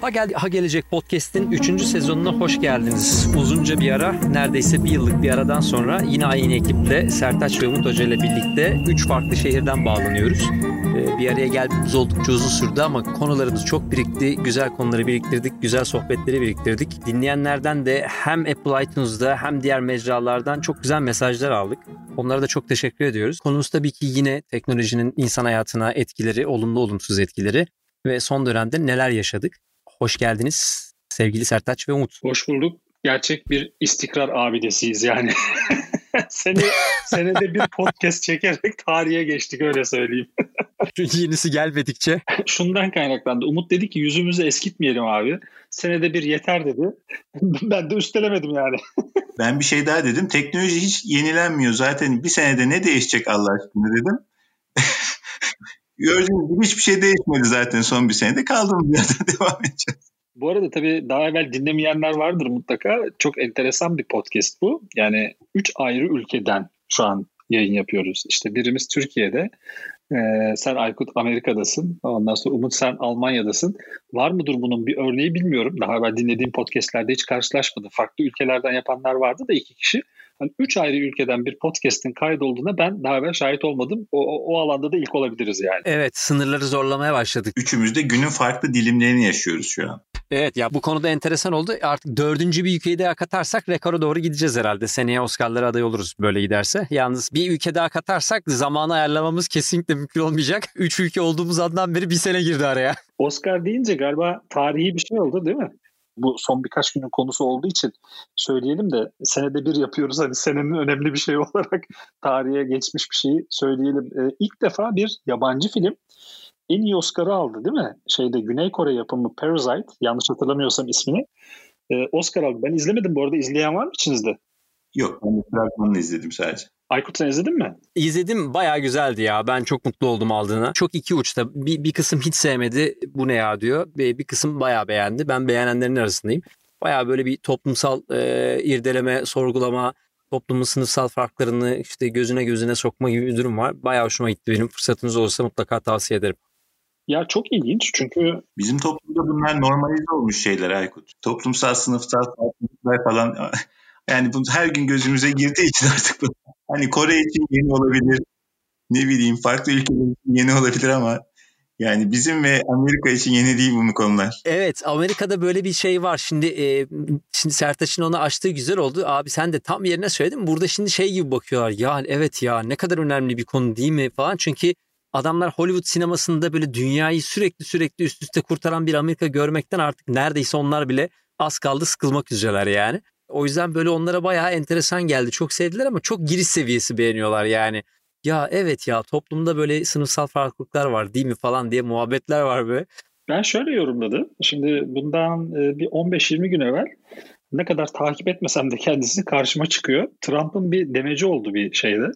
Ha, gel, ha Gelecek Podcast'in 3. sezonuna hoş geldiniz. Uzunca bir ara, neredeyse bir yıllık bir aradan sonra yine aynı ekiple Sertaç ve Umut Hoca ile birlikte 3 farklı şehirden bağlanıyoruz. Bir araya gelmemiz oldukça uzun sürdü ama konularımız çok birikti. Güzel konuları biriktirdik, güzel sohbetleri biriktirdik. Dinleyenlerden de hem Apple iTunes'da hem diğer mecralardan çok güzel mesajlar aldık. Onlara da çok teşekkür ediyoruz. Konumuz tabii ki yine teknolojinin insan hayatına etkileri, olumlu olumsuz etkileri ve son dönemde neler yaşadık. Hoş geldiniz sevgili Sertaç ve Umut. Hoş bulduk. Gerçek bir istikrar abidesiyiz yani. Seni, senede bir podcast çekerek tarihe geçtik öyle söyleyeyim. Yenisi gelmedikçe. Şundan kaynaklandı. Umut dedi ki yüzümüzü eskitmeyelim abi. Senede bir yeter dedi. ben de üstelemedim yani. ben bir şey daha dedim. Teknoloji hiç yenilenmiyor. Zaten bir senede ne değişecek Allah aşkına dedim. Gördüğünüz gibi hiçbir şey değişmedi zaten son bir senede. Kaldığımız yerden devam edeceğiz. Bu arada tabii daha evvel dinlemeyenler vardır mutlaka. Çok enteresan bir podcast bu. Yani üç ayrı ülkeden şu an yayın yapıyoruz. İşte birimiz Türkiye'de, ee, sen Aykut Amerika'dasın. Ondan sonra Umut sen Almanya'dasın. Var mıdır bunun bir örneği bilmiyorum. Daha evvel dinlediğim podcastlerde hiç karşılaşmadım. Farklı ülkelerden yapanlar vardı da iki kişi. Yani üç ayrı ülkeden bir podcast'in kaydolduğuna ben daha evvel şahit olmadım. O, o, o alanda da ilk olabiliriz yani. Evet sınırları zorlamaya başladık. Üçümüz de günün farklı dilimlerini yaşıyoruz şu an. Evet ya bu konuda enteresan oldu. Artık dördüncü bir ülkeyi daha katarsak rekora doğru gideceğiz herhalde. Seneye Oscar'lara aday oluruz böyle giderse. Yalnız bir ülke daha katarsak zamanı ayarlamamız kesinlikle mümkün olmayacak. Üç ülke olduğumuz andan beri bir sene girdi araya. Oscar deyince galiba tarihi bir şey oldu değil mi? bu son birkaç günün konusu olduğu için söyleyelim de senede bir yapıyoruz. Hani senenin önemli bir şey olarak tarihe geçmiş bir şeyi söyleyelim. Ee, ilk defa bir yabancı film en iyi Oscar'ı aldı değil mi? Şeyde Güney Kore yapımı Parasite yanlış hatırlamıyorsam ismini. Ee, Oscar aldı. Ben izlemedim bu arada. izleyen var mı içinizde? Yok ben de fragmanını izledim sadece. Aykut sen izledin mi? İzledim bayağı güzeldi ya. Ben çok mutlu oldum aldığına. Çok iki uçta. Bir, bir kısım hiç sevmedi. Bu ne ya diyor. Bir, bir kısım bayağı beğendi. Ben beğenenlerin arasındayım. Bayağı böyle bir toplumsal e, irdeleme, sorgulama, toplumun sınıfsal farklarını işte gözüne gözüne sokma gibi bir durum var. Bayağı hoşuma gitti benim. Fırsatınız olursa mutlaka tavsiye ederim. Ya çok ilginç çünkü... Bizim toplumda bunlar normalize olmuş şeyler Aykut. Toplumsal, sınıfsal farklılıklar falan yani bu her gün gözümüze girdiği için artık bu. Hani Kore için yeni olabilir. Ne bileyim farklı ülkeler için yeni olabilir ama yani bizim ve Amerika için yeni değil bu konular. Evet Amerika'da böyle bir şey var. Şimdi e, şimdi Sertaç'ın onu açtığı güzel oldu. Abi sen de tam yerine söyledin. Burada şimdi şey gibi bakıyorlar. Ya evet ya ne kadar önemli bir konu değil mi falan. Çünkü adamlar Hollywood sinemasında böyle dünyayı sürekli sürekli üst üste kurtaran bir Amerika görmekten artık neredeyse onlar bile az kaldı sıkılmak üzereler yani. O yüzden böyle onlara bayağı enteresan geldi. Çok sevdiler ama çok giriş seviyesi beğeniyorlar yani. Ya evet ya toplumda böyle sınıfsal farklılıklar var değil mi falan diye muhabbetler var böyle. Ben şöyle yorumladım. Şimdi bundan e, bir 15-20 gün evvel ne kadar takip etmesem de kendisi karşıma çıkıyor. Trump'ın bir demeci oldu bir şeyde.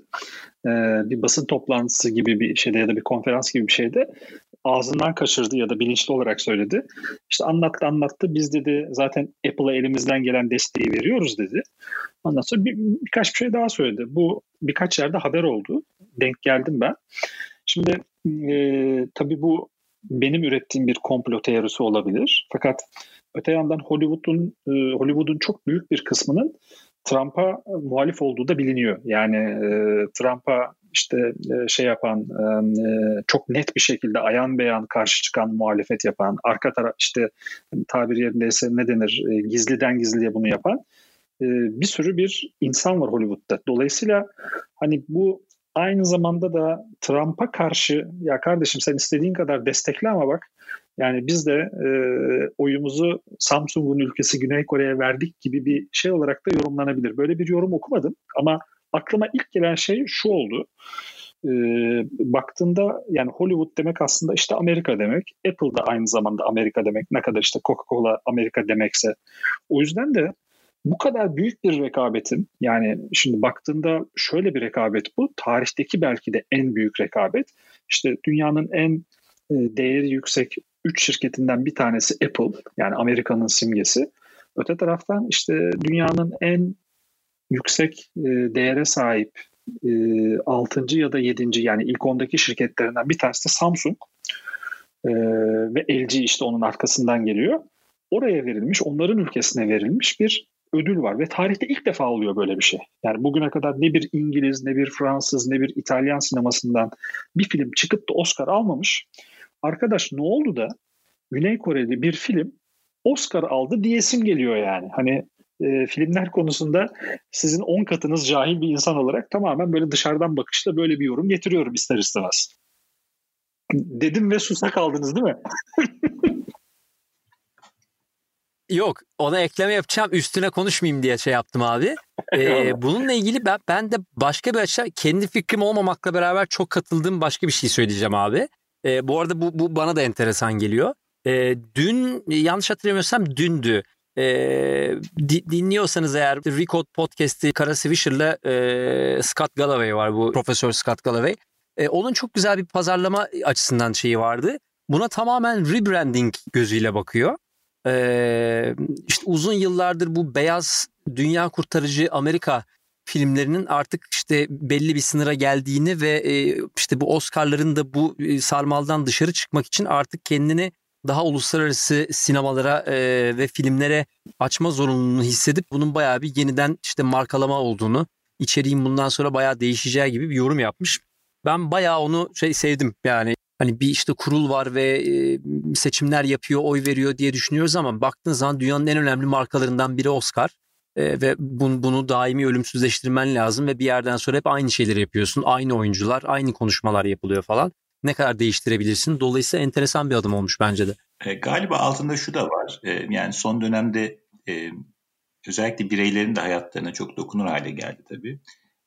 Ee, bir basın toplantısı gibi bir şeyde ya da bir konferans gibi bir şeyde ağzından kaçırdı ya da bilinçli olarak söyledi. İşte anlattı anlattı biz dedi zaten Apple'a elimizden gelen desteği veriyoruz dedi. Ondan sonra bir, birkaç bir şey daha söyledi. Bu birkaç yerde haber oldu. Denk geldim ben. Şimdi e, tabii bu benim ürettiğim bir komplo teorisi olabilir. Fakat öte yandan Hollywood'un e, Hollywood'un çok büyük bir kısmının Trump'a muhalif olduğu da biliniyor. Yani e, Trump'a işte e, şey yapan e, çok net bir şekilde ayan beyan karşı çıkan muhalefet yapan arka taraf işte tabir yerindeyse ne denir e, gizliden gizliye bunu yapan bir sürü bir insan var Hollywood'da. Dolayısıyla hani bu aynı zamanda da Trump'a karşı ya kardeşim sen istediğin kadar destekle ama bak yani biz de e, oyumuzu Samsung'un ülkesi Güney Kore'ye verdik gibi bir şey olarak da yorumlanabilir. Böyle bir yorum okumadım ama aklıma ilk gelen şey şu oldu. E, baktığında yani Hollywood demek aslında işte Amerika demek. Apple da aynı zamanda Amerika demek. Ne kadar işte Coca-Cola Amerika demekse. O yüzden de bu kadar büyük bir rekabetin yani şimdi baktığında şöyle bir rekabet bu. Tarihteki belki de en büyük rekabet. İşte dünyanın en e, değeri yüksek 3 şirketinden bir tanesi Apple yani Amerika'nın simgesi. Öte taraftan işte dünyanın en yüksek e, değere sahip e, 6. ya da 7. yani ilk 10'daki şirketlerinden bir tanesi de Samsung e, ve LG işte onun arkasından geliyor. Oraya verilmiş, onların ülkesine verilmiş bir ödül var ve tarihte ilk defa oluyor böyle bir şey. Yani bugüne kadar ne bir İngiliz, ne bir Fransız, ne bir İtalyan sinemasından bir film çıkıp da Oscar almamış. Arkadaş ne oldu da Güney Koreli bir film Oscar aldı diyesim geliyor yani. Hani e, filmler konusunda sizin 10 katınız cahil bir insan olarak tamamen böyle dışarıdan bakışla böyle bir yorum getiriyorum ister istemez. Dedim ve susa kaldınız değil mi? Yok ona ekleme yapacağım üstüne konuşmayayım diye şey yaptım abi. Ee, bununla ilgili ben, ben de başka bir açıdan kendi fikrim olmamakla beraber çok katıldığım başka bir şey söyleyeceğim abi. Ee, bu arada bu, bu bana da enteresan geliyor. Ee, dün yanlış hatırlamıyorsam dündü. Ee, di, dinliyorsanız eğer Record Podcast'i Kara Swisher'la e, Scott Galloway var bu Profesör Scott Galloway. E, onun çok güzel bir pazarlama açısından şeyi vardı. Buna tamamen rebranding gözüyle bakıyor. Ee, işte uzun yıllardır bu beyaz dünya kurtarıcı Amerika filmlerinin artık işte belli bir sınıra geldiğini ve e, işte bu Oscar'ların da bu e, sarmaldan dışarı çıkmak için artık kendini daha uluslararası sinemalara e, ve filmlere açma zorunluluğunu hissedip bunun bayağı bir yeniden işte markalama olduğunu, içeriğin bundan sonra bayağı değişeceği gibi bir yorum yapmış. Ben bayağı onu şey sevdim yani hani bir işte kurul var ve seçimler yapıyor, oy veriyor diye düşünüyoruz ama baktığın zaman dünyanın en önemli markalarından biri Oscar. E, ve bunu, bunu daimi ölümsüzleştirmen lazım ve bir yerden sonra hep aynı şeyleri yapıyorsun. Aynı oyuncular, aynı konuşmalar yapılıyor falan. Ne kadar değiştirebilirsin? Dolayısıyla enteresan bir adım olmuş bence de. E, galiba altında şu da var. E, yani son dönemde e, özellikle bireylerin de hayatlarına çok dokunur hale geldi tabii.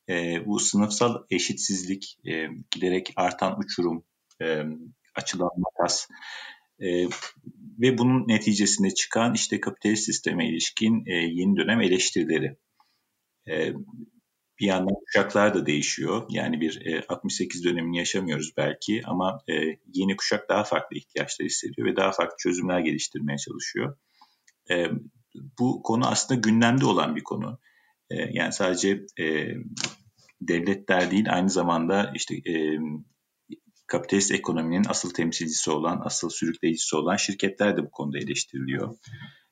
E, bu sınıfsal eşitsizlik, e, giderek artan uçurum, e, açılan makas e, ve bunun neticesinde çıkan işte kapitalist sisteme ilişkin e, yeni dönem eleştirileri. E, bir yandan kuşaklar da değişiyor. Yani bir e, 68 dönemini yaşamıyoruz belki ama e, yeni kuşak daha farklı ihtiyaçlar hissediyor ve daha farklı çözümler geliştirmeye çalışıyor. E, bu konu aslında gündemde olan bir konu. E, yani sadece e, devletler değil aynı zamanda işte e, kapitalist ekonominin asıl temsilcisi olan, asıl sürükleyicisi olan şirketler de bu konuda eleştiriliyor.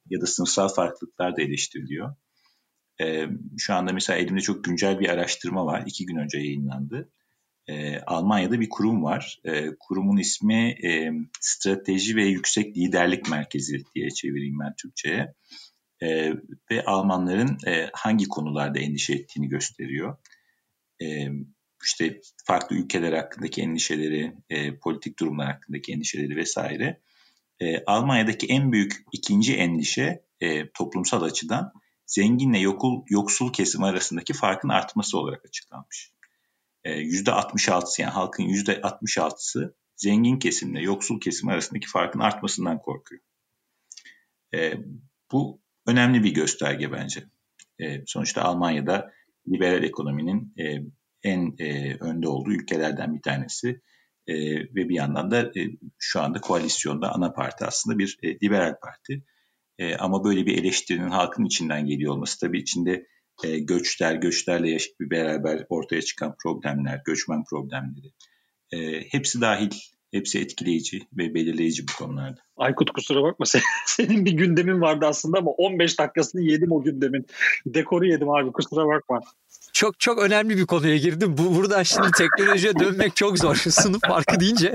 Ya da sınıfsal farklılıklar da eleştiriliyor. Ee, şu anda mesela elimde çok güncel bir araştırma var. İki gün önce yayınlandı. Ee, Almanya'da bir kurum var. Ee, kurumun ismi e, Strateji ve Yüksek Liderlik Merkezi diye çevireyim ben Türkçe'ye. Ve Almanların e, hangi konularda endişe ettiğini gösteriyor. Ee, işte farklı ülkeler hakkındaki endişeleri, e, politik durumlar hakkındaki endişeleri vesaire. E, Almanya'daki en büyük ikinci endişe e, toplumsal açıdan zenginle yokul, yoksul kesim arasındaki farkın artması olarak açıklanmış. E, %66'sı yani halkın %66'sı zengin kesimle yoksul kesim arasındaki farkın artmasından korkuyor. E, bu önemli bir gösterge bence. E, sonuçta Almanya'da liberal ekonominin e, en e, önde olduğu ülkelerden bir tanesi. E, ve bir yandan da e, şu anda koalisyonda ana parti aslında bir e, liberal parti. E, ama böyle bir eleştirinin halkın içinden geliyor olması tabii içinde e, göçler, göçlerle bir beraber ortaya çıkan problemler, göçmen problemleri e, hepsi dahil Hepsi etkileyici ve belirleyici bu konularda. Aykut kusura bakma senin bir gündemin vardı aslında ama 15 dakikasını yedim o gündemin. Dekoru yedim abi kusura bakma. Çok çok önemli bir konuya girdim. Bu buradan şimdi teknolojiye dönmek çok zor. Sınıf farkı deyince.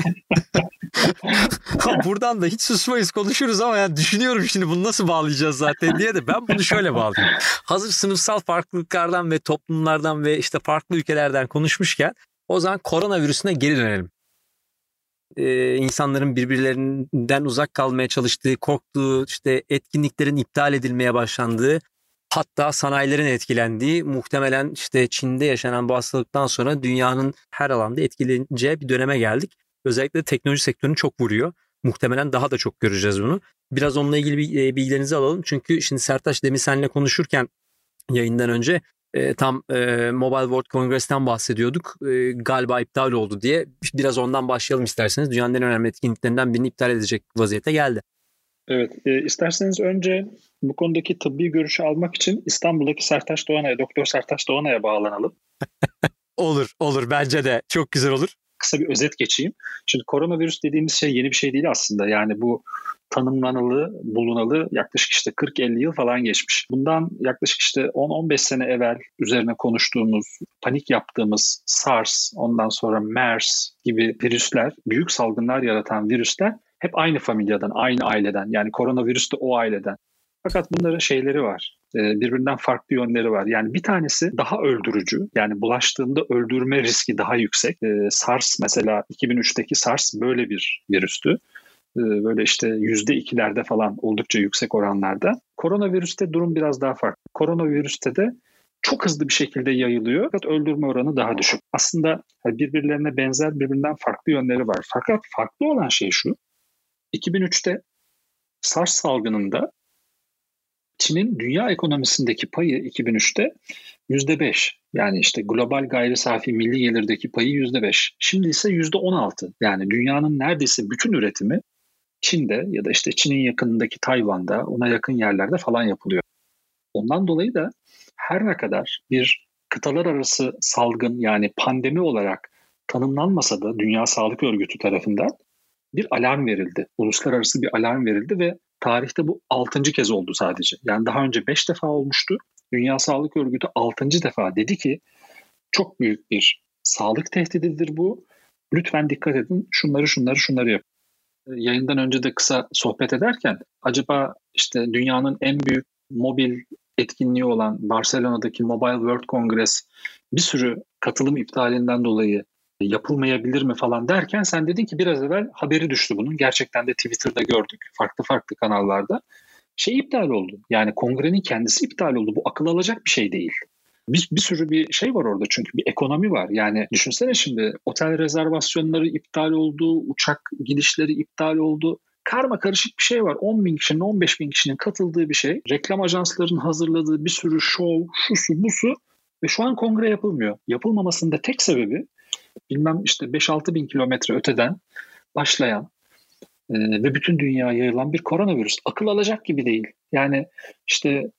buradan da hiç susmayız konuşuruz ama yani düşünüyorum şimdi bunu nasıl bağlayacağız zaten diye de ben bunu şöyle bağlayayım. Hazır sınıfsal farklılıklardan ve toplumlardan ve işte farklı ülkelerden konuşmuşken o zaman koronavirüsüne geri dönelim e, insanların birbirlerinden uzak kalmaya çalıştığı, korktuğu, işte etkinliklerin iptal edilmeye başlandığı, hatta sanayilerin etkilendiği, muhtemelen işte Çin'de yaşanan bu hastalıktan sonra dünyanın her alanda etkileneceği bir döneme geldik. Özellikle teknoloji sektörünü çok vuruyor. Muhtemelen daha da çok göreceğiz bunu. Biraz onunla ilgili bilgilerinizi alalım. Çünkü şimdi Sertaç demin seninle konuşurken yayından önce e, tam e, Mobile World Congress'ten bahsediyorduk. E, galiba iptal oldu diye. Biraz ondan başlayalım isterseniz. Dünyanın en önemli etkinliklerinden birini iptal edecek vaziyete geldi. Evet, e, isterseniz önce bu konudaki tıbbi görüşü almak için İstanbul'daki Sertaç Doğanay'a, Doktor Sertaç Doğanay'a bağlanalım. Olur, olur. Bence de çok güzel olur. Kısa bir özet geçeyim. Şimdi koronavirüs dediğimiz şey yeni bir şey değil aslında. Yani bu tanımlanalı, bulunalı yaklaşık işte 40-50 yıl falan geçmiş. Bundan yaklaşık işte 10-15 sene evvel üzerine konuştuğumuz, panik yaptığımız SARS, ondan sonra MERS gibi virüsler, büyük salgınlar yaratan virüsler hep aynı familyadan, aynı aileden. Yani koronavirüs de o aileden. Fakat bunların şeyleri var. E, birbirinden farklı yönleri var. Yani bir tanesi daha öldürücü. Yani bulaştığında öldürme riski daha yüksek. E, SARS mesela 2003'teki SARS böyle bir virüstü. E, böyle işte yüzde ikilerde falan oldukça yüksek oranlarda. Koronavirüste durum biraz daha farklı. Koronavirüste de çok hızlı bir şekilde yayılıyor fakat öldürme oranı daha düşük. Aslında birbirlerine benzer birbirinden farklı yönleri var. Fakat farklı olan şey şu. 2003'te SARS salgınında Çin'in dünya ekonomisindeki payı 2003'te %5. Yani işte global gayri safi milli gelirdeki payı %5. Şimdi ise %16. Yani dünyanın neredeyse bütün üretimi Çin'de ya da işte Çin'in yakınındaki Tayvan'da, ona yakın yerlerde falan yapılıyor. Ondan dolayı da her ne kadar bir kıtalar arası salgın yani pandemi olarak tanımlanmasa da Dünya Sağlık Örgütü tarafından bir alarm verildi. Uluslararası bir alarm verildi ve tarihte bu 6. kez oldu sadece. Yani daha önce 5 defa olmuştu. Dünya Sağlık Örgütü 6. defa dedi ki çok büyük bir sağlık tehdididir bu. Lütfen dikkat edin şunları şunları şunları yapın. Yayından önce de kısa sohbet ederken acaba işte dünyanın en büyük mobil etkinliği olan Barcelona'daki Mobile World Congress bir sürü katılım iptalinden dolayı yapılmayabilir mi falan derken sen dedin ki biraz evvel haberi düştü bunun. Gerçekten de Twitter'da gördük farklı farklı kanallarda. Şey iptal oldu. Yani kongrenin kendisi iptal oldu. Bu akıl alacak bir şey değil. Bir, bir sürü bir şey var orada çünkü bir ekonomi var. Yani düşünsene şimdi otel rezervasyonları iptal oldu, uçak gidişleri iptal oldu. Karma karışık bir şey var. 10 bin kişinin, 15 bin kişinin katıldığı bir şey. Reklam ajanslarının hazırladığı bir sürü şov, şusu, busu ve şu an kongre yapılmıyor. Yapılmamasının da tek sebebi bilmem işte 5-6 bin kilometre öteden başlayan e, ve bütün dünyaya yayılan bir koronavirüs. Akıl alacak gibi değil. Yani işte e,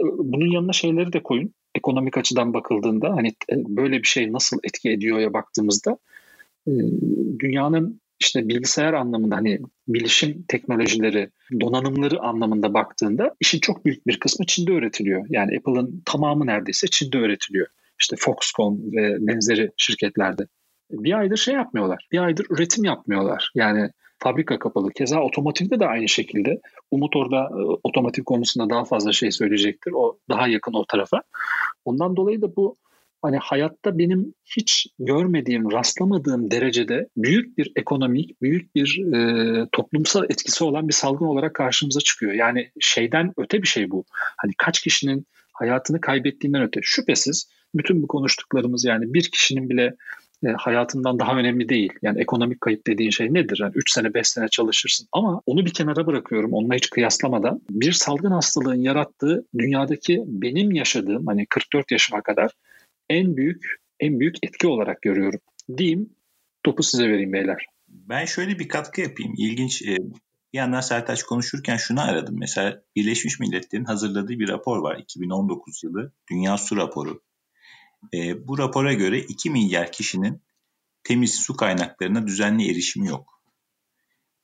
bunun yanına şeyleri de koyun. Ekonomik açıdan bakıldığında hani e, böyle bir şey nasıl etki ediyor ya baktığımızda e, dünyanın işte bilgisayar anlamında hani bilişim teknolojileri, donanımları anlamında baktığında işin çok büyük bir kısmı Çin'de üretiliyor. Yani Apple'ın tamamı neredeyse Çin'de üretiliyor. İşte Foxconn ve benzeri şirketlerde bir aydır şey yapmıyorlar. Bir aydır üretim yapmıyorlar. Yani fabrika kapalı. Keza otomotivde de aynı şekilde. Umut orada e, otomotiv konusunda daha fazla şey söyleyecektir. O daha yakın o tarafa. Ondan dolayı da bu hani hayatta benim hiç görmediğim, rastlamadığım derecede büyük bir ekonomik, büyük bir e, toplumsal etkisi olan bir salgın olarak karşımıza çıkıyor. Yani şeyden öte bir şey bu. Hani kaç kişinin hayatını kaybettiğinden öte. Şüphesiz bütün bu konuştuklarımız yani bir kişinin bile e, hayatından daha önemli değil. Yani ekonomik kayıp dediğin şey nedir? Yani 3 sene 5 sene çalışırsın ama onu bir kenara bırakıyorum onunla hiç kıyaslamadan. Bir salgın hastalığın yarattığı dünyadaki benim yaşadığım hani 44 yaşıma kadar en büyük en büyük etki olarak görüyorum. Diyeyim topu size vereyim beyler. Ben şöyle bir katkı yapayım. İlginç e, bir yandan Sertaç konuşurken şunu aradım. Mesela Birleşmiş Milletler'in hazırladığı bir rapor var. 2019 yılı Dünya Su Raporu. E, bu rapora göre 2 milyar kişinin temiz su kaynaklarına düzenli erişimi yok.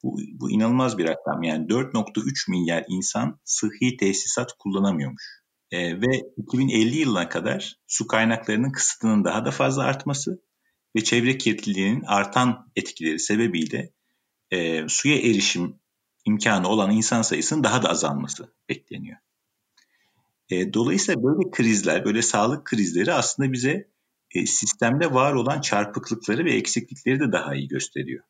Bu, bu inanılmaz bir rakam. Yani 4.3 milyar insan sıhhi tesisat kullanamıyormuş. E, ve 2050 yılına kadar su kaynaklarının kısıtının daha da fazla artması ve çevre kirliliğinin artan etkileri sebebiyle e, suya erişim imkanı olan insan sayısının daha da azalması bekleniyor. E, dolayısıyla böyle krizler, böyle sağlık krizleri aslında bize e, sistemde var olan çarpıklıkları ve eksiklikleri de daha iyi gösteriyor.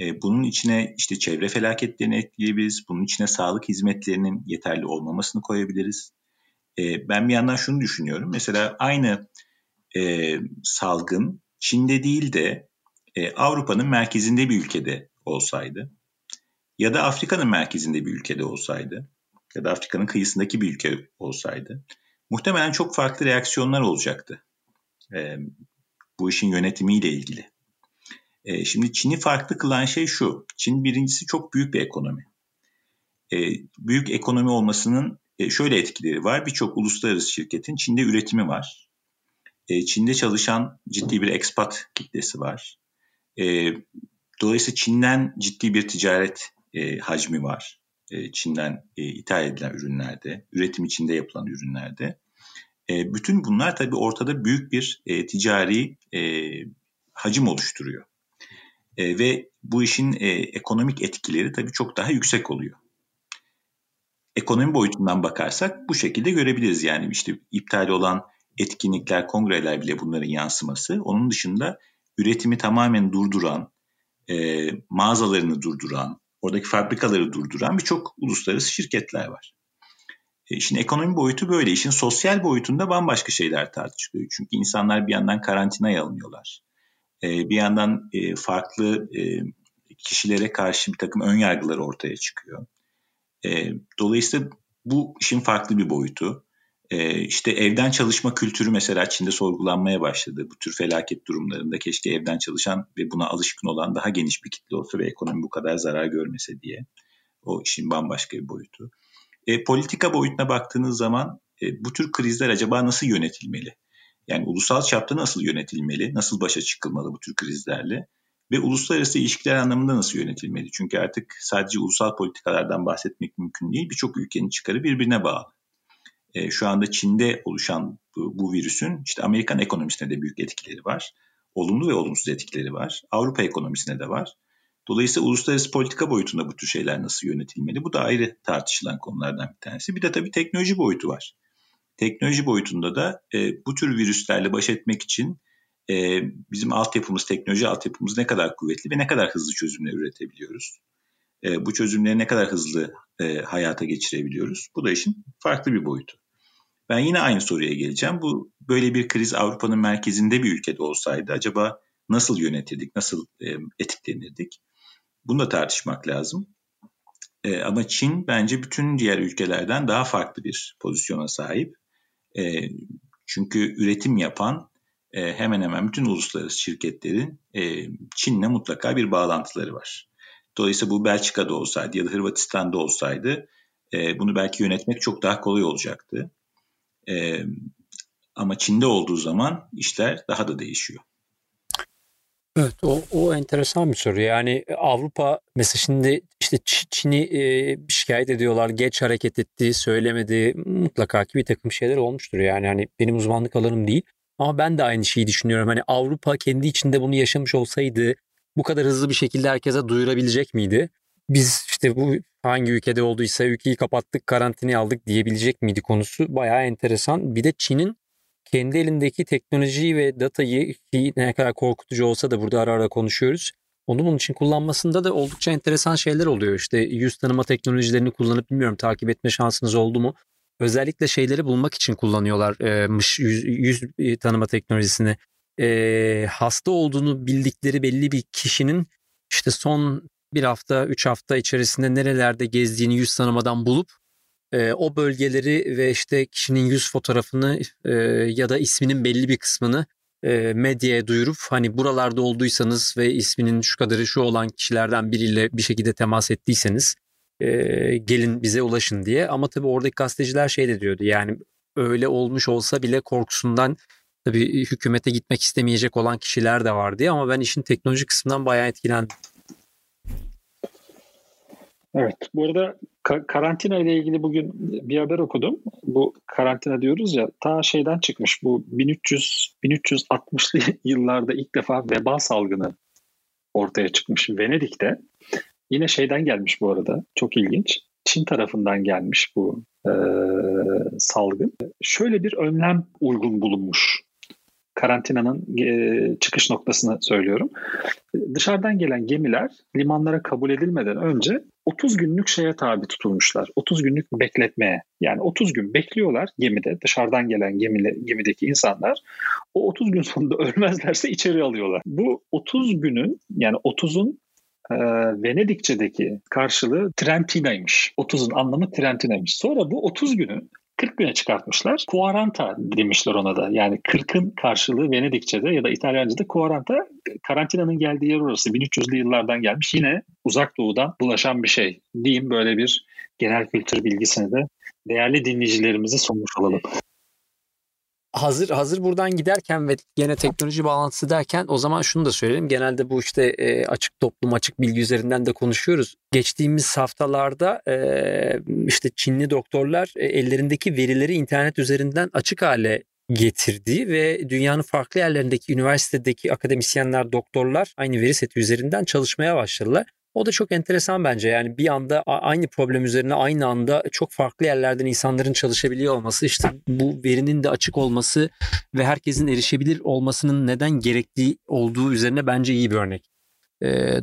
E, bunun içine işte çevre felaketlerini ekleyebiliriz. Bunun içine sağlık hizmetlerinin yeterli olmamasını koyabiliriz. Ben bir yandan şunu düşünüyorum. Mesela aynı salgın Çin'de değil de Avrupa'nın merkezinde bir ülkede olsaydı ya da Afrika'nın merkezinde bir ülkede olsaydı ya da Afrika'nın kıyısındaki bir ülke olsaydı muhtemelen çok farklı reaksiyonlar olacaktı. E, bu işin yönetimiyle ilgili. E, şimdi Çin'i farklı kılan şey şu. Çin birincisi çok büyük bir ekonomi. E, büyük ekonomi olmasının e, şöyle etkileri var. Birçok uluslararası şirketin Çin'de üretimi var. E, Çin'de çalışan ciddi bir expat kitlesi var. E, dolayısıyla Çin'den ciddi bir ticaret e, hacmi var. E, Çin'den e, ithal edilen ürünlerde, üretim içinde yapılan ürünlerde. E, bütün bunlar tabii ortada büyük bir ticari hacim oluşturuyor. Ve bu işin ekonomik etkileri tabii çok daha yüksek oluyor. Ekonomi boyutundan bakarsak bu şekilde görebiliriz. Yani işte iptal olan etkinlikler, kongreler bile bunların yansıması. Onun dışında üretimi tamamen durduran, mağazalarını durduran, oradaki fabrikaları durduran birçok uluslararası şirketler var. E, işin ekonomi boyutu böyle. İşin sosyal boyutunda bambaşka şeyler tartışılıyor. Çünkü insanlar bir yandan karantinaya alınıyorlar. E, bir yandan e, farklı kişilere karşı bir takım ön yargılar ortaya çıkıyor. Dolayısıyla bu işin farklı bir boyutu. E, işte evden çalışma kültürü mesela Çin'de sorgulanmaya başladı. Bu tür felaket durumlarında keşke evden çalışan ve buna alışkın olan daha geniş bir kitle olsa ve ekonomi bu kadar zarar görmese diye. O işin bambaşka bir boyutu. E, politika boyutuna baktığınız zaman e, bu tür krizler acaba nasıl yönetilmeli? Yani ulusal çapta nasıl yönetilmeli? Nasıl başa çıkılmalı bu tür krizlerle? Ve uluslararası ilişkiler anlamında nasıl yönetilmeli? Çünkü artık sadece ulusal politikalardan bahsetmek mümkün değil. Birçok ülkenin çıkarı birbirine bağlı. E, şu anda Çin'de oluşan bu, bu virüsün işte Amerikan ekonomisine de büyük etkileri var. Olumlu ve olumsuz etkileri var. Avrupa ekonomisine de var. Dolayısıyla uluslararası politika boyutunda bu tür şeyler nasıl yönetilmeli? Bu da ayrı tartışılan konulardan bir tanesi. Bir de tabii teknoloji boyutu var. Teknoloji boyutunda da e, bu tür virüslerle baş etmek için e, bizim altyapımız, teknoloji altyapımız ne kadar kuvvetli ve ne kadar hızlı çözümler üretebiliyoruz? E, bu çözümleri ne kadar hızlı e, hayata geçirebiliyoruz? Bu da işin farklı bir boyutu. Ben yine aynı soruya geleceğim. Bu böyle bir kriz Avrupa'nın merkezinde bir ülkede olsaydı acaba nasıl yönetirdik, nasıl e, etiklenirdik? Bunu da tartışmak lazım. E, ama Çin bence bütün diğer ülkelerden daha farklı bir pozisyona sahip. E, çünkü üretim yapan hemen hemen bütün uluslararası şirketlerin Çin'le mutlaka bir bağlantıları var. Dolayısıyla bu Belçika'da olsaydı ya da Hırvatistan'da olsaydı bunu belki yönetmek çok daha kolay olacaktı. E, ama Çin'de olduğu zaman işler daha da değişiyor. Evet o, o enteresan bir soru. Yani Avrupa mesela şimdi işte Çin'i e, şikayet ediyorlar. Geç hareket etti, söylemedi. Mutlaka ki bir takım şeyler olmuştur. Yani hani benim uzmanlık alanım değil. Ama ben de aynı şeyi düşünüyorum. Hani Avrupa kendi içinde bunu yaşamış olsaydı bu kadar hızlı bir şekilde herkese duyurabilecek miydi? Biz işte bu hangi ülkede olduysa ülkeyi kapattık, karantinaya aldık diyebilecek miydi konusu bayağı enteresan. Bir de Çin'in kendi elindeki teknolojiyi ve datayı ne kadar korkutucu olsa da burada ara ara konuşuyoruz. Onu bunun için kullanmasında da oldukça enteresan şeyler oluyor. İşte yüz tanıma teknolojilerini kullanıp bilmiyorum takip etme şansınız oldu mu? Özellikle şeyleri bulmak için kullanıyorlarmış yüz, yüz tanıma teknolojisini. E, hasta olduğunu bildikleri belli bir kişinin işte son bir hafta, üç hafta içerisinde nerelerde gezdiğini yüz tanımadan bulup e, o bölgeleri ve işte kişinin yüz fotoğrafını e, ya da isminin belli bir kısmını e, medyaya duyurup hani buralarda olduysanız ve isminin şu kadarı şu olan kişilerden biriyle bir şekilde temas ettiyseniz e, gelin bize ulaşın diye. Ama tabii oradaki gazeteciler şey de diyordu yani öyle olmuş olsa bile korkusundan tabii hükümete gitmek istemeyecek olan kişiler de var diye ama ben işin teknoloji kısmından bayağı etkilendim. Evet. Bu arada ka- karantina ile ilgili bugün bir haber okudum. Bu karantina diyoruz ya ta şeyden çıkmış. Bu 1300 1360'lı yıllarda ilk defa veba salgını ortaya çıkmış Venedik'te. Yine şeyden gelmiş bu arada. Çok ilginç. Çin tarafından gelmiş bu e, salgın. Şöyle bir önlem uygun bulunmuş karantinanın e, çıkış noktasını söylüyorum. Dışarıdan gelen gemiler limanlara kabul edilmeden önce 30 günlük şeye tabi tutulmuşlar. 30 günlük bekletmeye. Yani 30 gün bekliyorlar gemide. Dışarıdan gelen gemile, gemideki insanlar o 30 gün sonunda ölmezlerse içeri alıyorlar. Bu 30 günün yani 30'un e, Venedikçe'deki karşılığı Trentina'ymış. 30'un anlamı Trentina'ymış. Sonra bu 30 günü 40 güne çıkartmışlar. Quaranta demişler ona da. Yani 40'ın karşılığı Venedikçe'de ya da İtalyanca'da quaranta karantinanın geldiği yer orası. 1300'lü yıllardan gelmiş. Yine uzak doğudan bulaşan bir şey. Diyeyim böyle bir genel kültür bilgisini de değerli dinleyicilerimize sunmuş olalım. Hazır hazır buradan giderken ve gene teknoloji bağlantısı derken o zaman şunu da söyleyelim. Genelde bu işte e, açık toplum, açık bilgi üzerinden de konuşuyoruz. Geçtiğimiz haftalarda e, işte Çinli doktorlar e, ellerindeki verileri internet üzerinden açık hale getirdi ve dünyanın farklı yerlerindeki üniversitedeki akademisyenler, doktorlar aynı veri seti üzerinden çalışmaya başladılar. O da çok enteresan bence. Yani bir anda aynı problem üzerine aynı anda çok farklı yerlerden insanların çalışabiliyor olması, işte bu verinin de açık olması ve herkesin erişebilir olmasının neden gerektiği olduğu üzerine bence iyi bir örnek.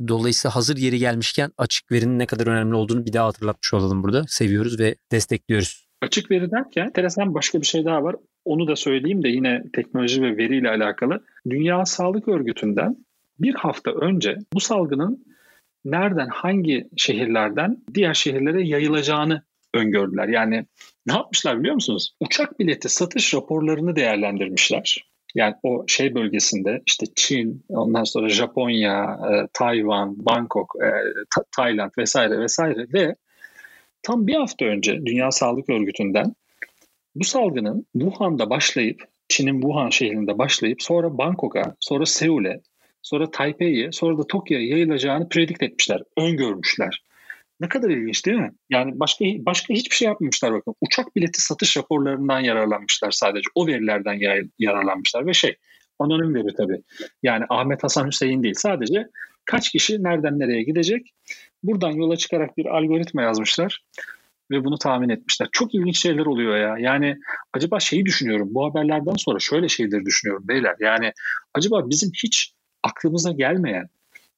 Dolayısıyla hazır yeri gelmişken açık verinin ne kadar önemli olduğunu bir daha hatırlatmış olalım burada. Seviyoruz ve destekliyoruz. Açık veri derken enteresan başka bir şey daha var. Onu da söyleyeyim de yine teknoloji ve veriyle alakalı. Dünya Sağlık Örgütü'nden bir hafta önce bu salgının nereden, hangi şehirlerden diğer şehirlere yayılacağını öngördüler. Yani ne yapmışlar biliyor musunuz? Uçak bileti satış raporlarını değerlendirmişler. Yani o şey bölgesinde işte Çin, ondan sonra Japonya, e, Tayvan, Bangkok, e, Tayland vesaire vesaire ve tam bir hafta önce Dünya Sağlık Örgütü'nden bu salgının Wuhan'da başlayıp Çin'in Wuhan şehrinde başlayıp sonra Bangkok'a, sonra Seul'e, sonra Taipei'ye, sonra da Tokyo'ya yayılacağını predikt etmişler, öngörmüşler. Ne kadar ilginç değil mi? Yani başka başka hiçbir şey yapmamışlar bakın. Uçak bileti satış raporlarından yararlanmışlar sadece. O verilerden yararlanmışlar ve şey anonim veri tabii. Yani Ahmet Hasan Hüseyin değil. Sadece kaç kişi nereden nereye gidecek? Buradan yola çıkarak bir algoritma yazmışlar ve bunu tahmin etmişler. Çok ilginç şeyler oluyor ya. Yani acaba şeyi düşünüyorum. Bu haberlerden sonra şöyle şeyleri düşünüyorum beyler. Yani acaba bizim hiç aklımıza gelmeyen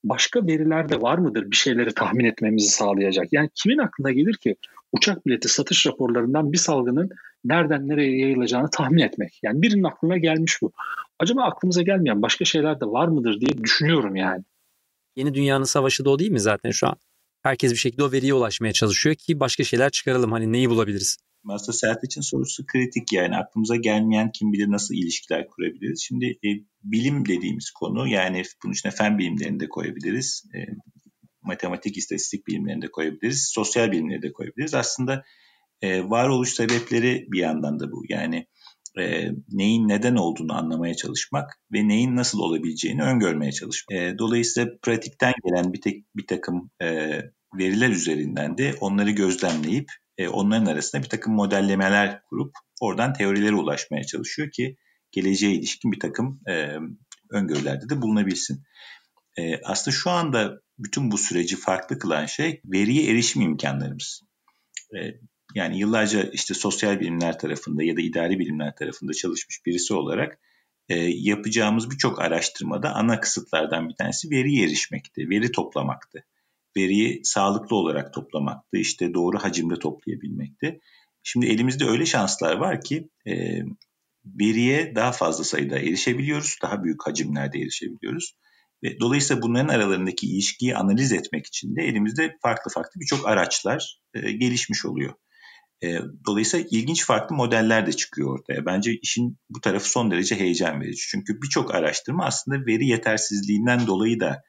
başka veriler de var mıdır bir şeyleri tahmin etmemizi sağlayacak? Yani kimin aklına gelir ki uçak bileti satış raporlarından bir salgının nereden nereye yayılacağını tahmin etmek? Yani birinin aklına gelmiş bu. Acaba aklımıza gelmeyen başka şeyler de var mıdır diye düşünüyorum yani. Yeni dünyanın savaşı da o değil mi zaten şu an? Herkes bir şekilde o veriye ulaşmaya çalışıyor ki başka şeyler çıkaralım. Hani neyi bulabiliriz? Aslında için sorusu kritik yani aklımıza gelmeyen kim bilir nasıl ilişkiler kurabiliriz. Şimdi e, bilim dediğimiz konu yani bunun içine fen bilimlerini de koyabiliriz. E, matematik, istatistik bilimlerini de koyabiliriz. Sosyal bilimleri de koyabiliriz. Aslında e, varoluş sebepleri bir yandan da bu. Yani e, neyin neden olduğunu anlamaya çalışmak ve neyin nasıl olabileceğini öngörmeye çalışmak. E, dolayısıyla pratikten gelen bir, tek, bir takım e, veriler üzerinden de onları gözlemleyip e, onların arasında bir takım modellemeler kurup oradan teorilere ulaşmaya çalışıyor ki geleceğe ilişkin bir takım e, öngörülerde de bulunabilsin. E, aslında şu anda bütün bu süreci farklı kılan şey veriye erişim imkanlarımız. E, yani yıllarca işte sosyal bilimler tarafında ya da idari bilimler tarafında çalışmış birisi olarak e, yapacağımız birçok araştırmada ana kısıtlardan bir tanesi veriye erişmekti, veri toplamaktı. Veriyi sağlıklı olarak toplamaktı, işte doğru hacimde toplayabilmekti. Şimdi elimizde öyle şanslar var ki e, veriye daha fazla sayıda erişebiliyoruz, daha büyük hacimlerde erişebiliyoruz. Ve dolayısıyla bunların aralarındaki ilişkiyi analiz etmek için de elimizde farklı farklı birçok araçlar e, gelişmiş oluyor. E, dolayısıyla ilginç farklı modeller de çıkıyor ortaya. Bence işin bu tarafı son derece heyecan verici. Çünkü birçok araştırma aslında veri yetersizliğinden dolayı da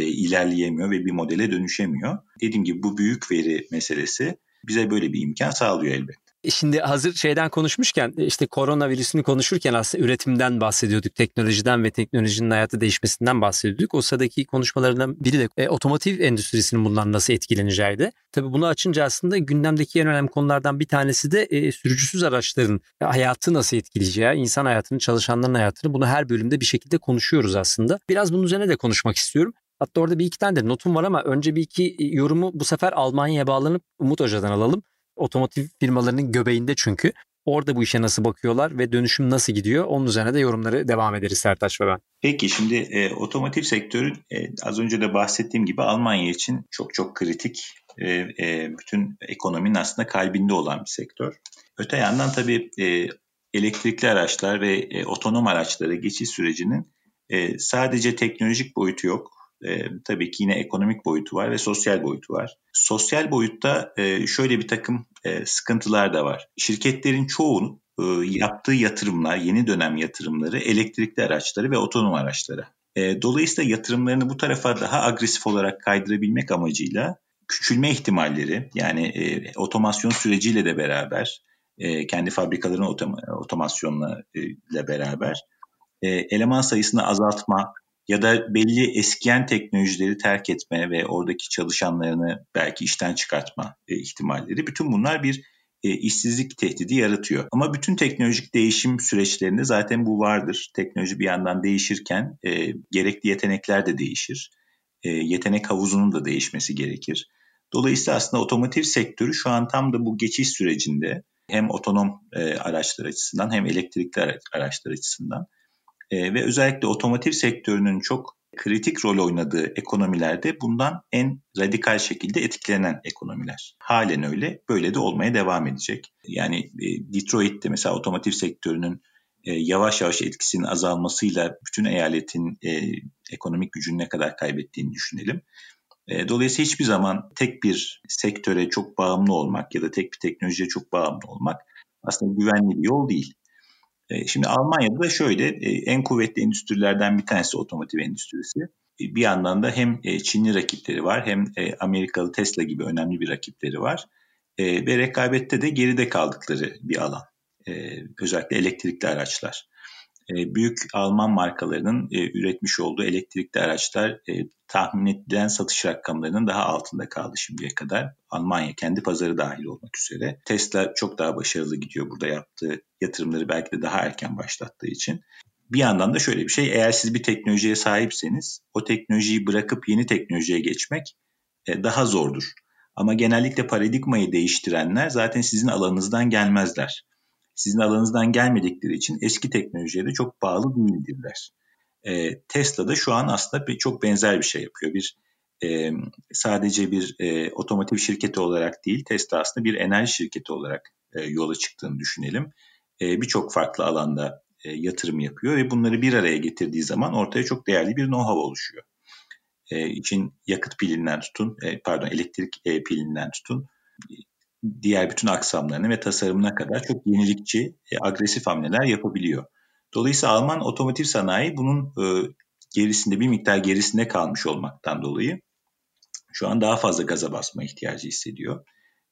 e, ilerleyemiyor ve bir modele dönüşemiyor. Dediğim gibi bu büyük veri meselesi bize böyle bir imkan sağlıyor elbette. E, şimdi hazır şeyden konuşmuşken e, işte koronavirüsünü konuşurken aslında üretimden bahsediyorduk, teknolojiden ve teknolojinin hayatı değişmesinden bahsediyorduk. O sıradaki konuşmalarından biri de e, otomotiv endüstrisinin bundan nasıl etkileneceğiydi. Tabii bunu açınca aslında gündemdeki en önemli konulardan bir tanesi de e, sürücüsüz araçların hayatı nasıl etkileyeceği, insan hayatını, çalışanların hayatını bunu her bölümde bir şekilde konuşuyoruz aslında. Biraz bunun üzerine de konuşmak istiyorum. Hatta orada bir iki tane de notum var ama önce bir iki yorumu bu sefer Almanya'ya bağlanıp Umut Hoca'dan alalım otomotiv firmalarının göbeğinde çünkü. Orada bu işe nasıl bakıyorlar ve dönüşüm nasıl gidiyor? Onun üzerine de yorumları devam ederiz Sertaç ve ben. Peki şimdi e, otomotiv sektörü e, az önce de bahsettiğim gibi Almanya için çok çok kritik e, e, bütün ekonominin aslında kalbinde olan bir sektör. Öte yandan tabii e, elektrikli araçlar ve e, otonom araçlara geçiş sürecinin e, sadece teknolojik boyutu yok e, tabii ki yine ekonomik boyutu var ve sosyal boyutu var. Sosyal boyutta e, şöyle bir takım e, sıkıntılar da var. Şirketlerin çoğunun e, yaptığı yatırımlar, yeni dönem yatırımları elektrikli araçları ve otonom araçlara. E, dolayısıyla yatırımlarını bu tarafa daha agresif olarak kaydırabilmek amacıyla küçülme ihtimalleri yani e, otomasyon süreciyle de beraber e, kendi fabrikaların otom- otomasyonla e, ile beraber e, eleman sayısını azaltma ya da belli eskiyen teknolojileri terk etme ve oradaki çalışanlarını belki işten çıkartma e, ihtimalleri bütün bunlar bir e, işsizlik tehdidi yaratıyor. Ama bütün teknolojik değişim süreçlerinde zaten bu vardır. Teknoloji bir yandan değişirken e, gerekli yetenekler de değişir. Yetenek havuzunun da değişmesi gerekir. Dolayısıyla aslında otomotiv sektörü şu an tam da bu geçiş sürecinde hem otonom araçlar açısından hem elektrikli araçlar açısından e, ve özellikle otomotiv sektörünün çok kritik rol oynadığı ekonomilerde bundan en radikal şekilde etkilenen ekonomiler. Halen öyle, böyle de olmaya devam edecek. Yani e, Detroit'te mesela otomotiv sektörünün e, yavaş yavaş etkisinin azalmasıyla bütün eyaletin e, ekonomik gücünü ne kadar kaybettiğini düşünelim. Dolayısıyla hiçbir zaman tek bir sektöre çok bağımlı olmak ya da tek bir teknolojiye çok bağımlı olmak aslında güvenli bir yol değil. E, şimdi Almanya'da da şöyle e, en kuvvetli endüstrilerden bir tanesi otomotiv endüstrisi. Bir yandan da hem Çinli rakipleri var hem Amerikalı Tesla gibi önemli bir rakipleri var. Ve rekabette de geride kaldıkları bir alan. Özellikle elektrikli araçlar. E, büyük Alman markalarının e, üretmiş olduğu elektrikli araçlar e, tahmin edilen satış rakamlarının daha altında kaldı şimdiye kadar. Almanya kendi pazarı dahil olmak üzere. Tesla çok daha başarılı gidiyor burada yaptığı yatırımları belki de daha erken başlattığı için. Bir yandan da şöyle bir şey, eğer siz bir teknolojiye sahipseniz o teknolojiyi bırakıp yeni teknolojiye geçmek daha zordur. Ama genellikle paradigmayı değiştirenler zaten sizin alanınızdan gelmezler sizin alanınızdan gelmedikleri için eski teknolojiye de çok bağlı değildirler. E, Tesla da şu an aslında bir, çok benzer bir şey yapıyor. Bir e, sadece bir e, otomotiv şirketi olarak değil, Tesla aslında bir enerji şirketi olarak e, yola çıktığını düşünelim. E, Birçok farklı alanda e, yatırım yapıyor ve bunları bir araya getirdiği zaman ortaya çok değerli bir know-how oluşuyor. E, için yakıt pilinden tutun, e, pardon elektrik e, pilinden tutun, diğer bütün aksamlarına ve tasarımına kadar çok yenilikçi, e, agresif hamleler yapabiliyor. Dolayısıyla Alman otomotiv sanayi bunun e, gerisinde bir miktar gerisinde kalmış olmaktan dolayı şu an daha fazla gaza basma ihtiyacı hissediyor.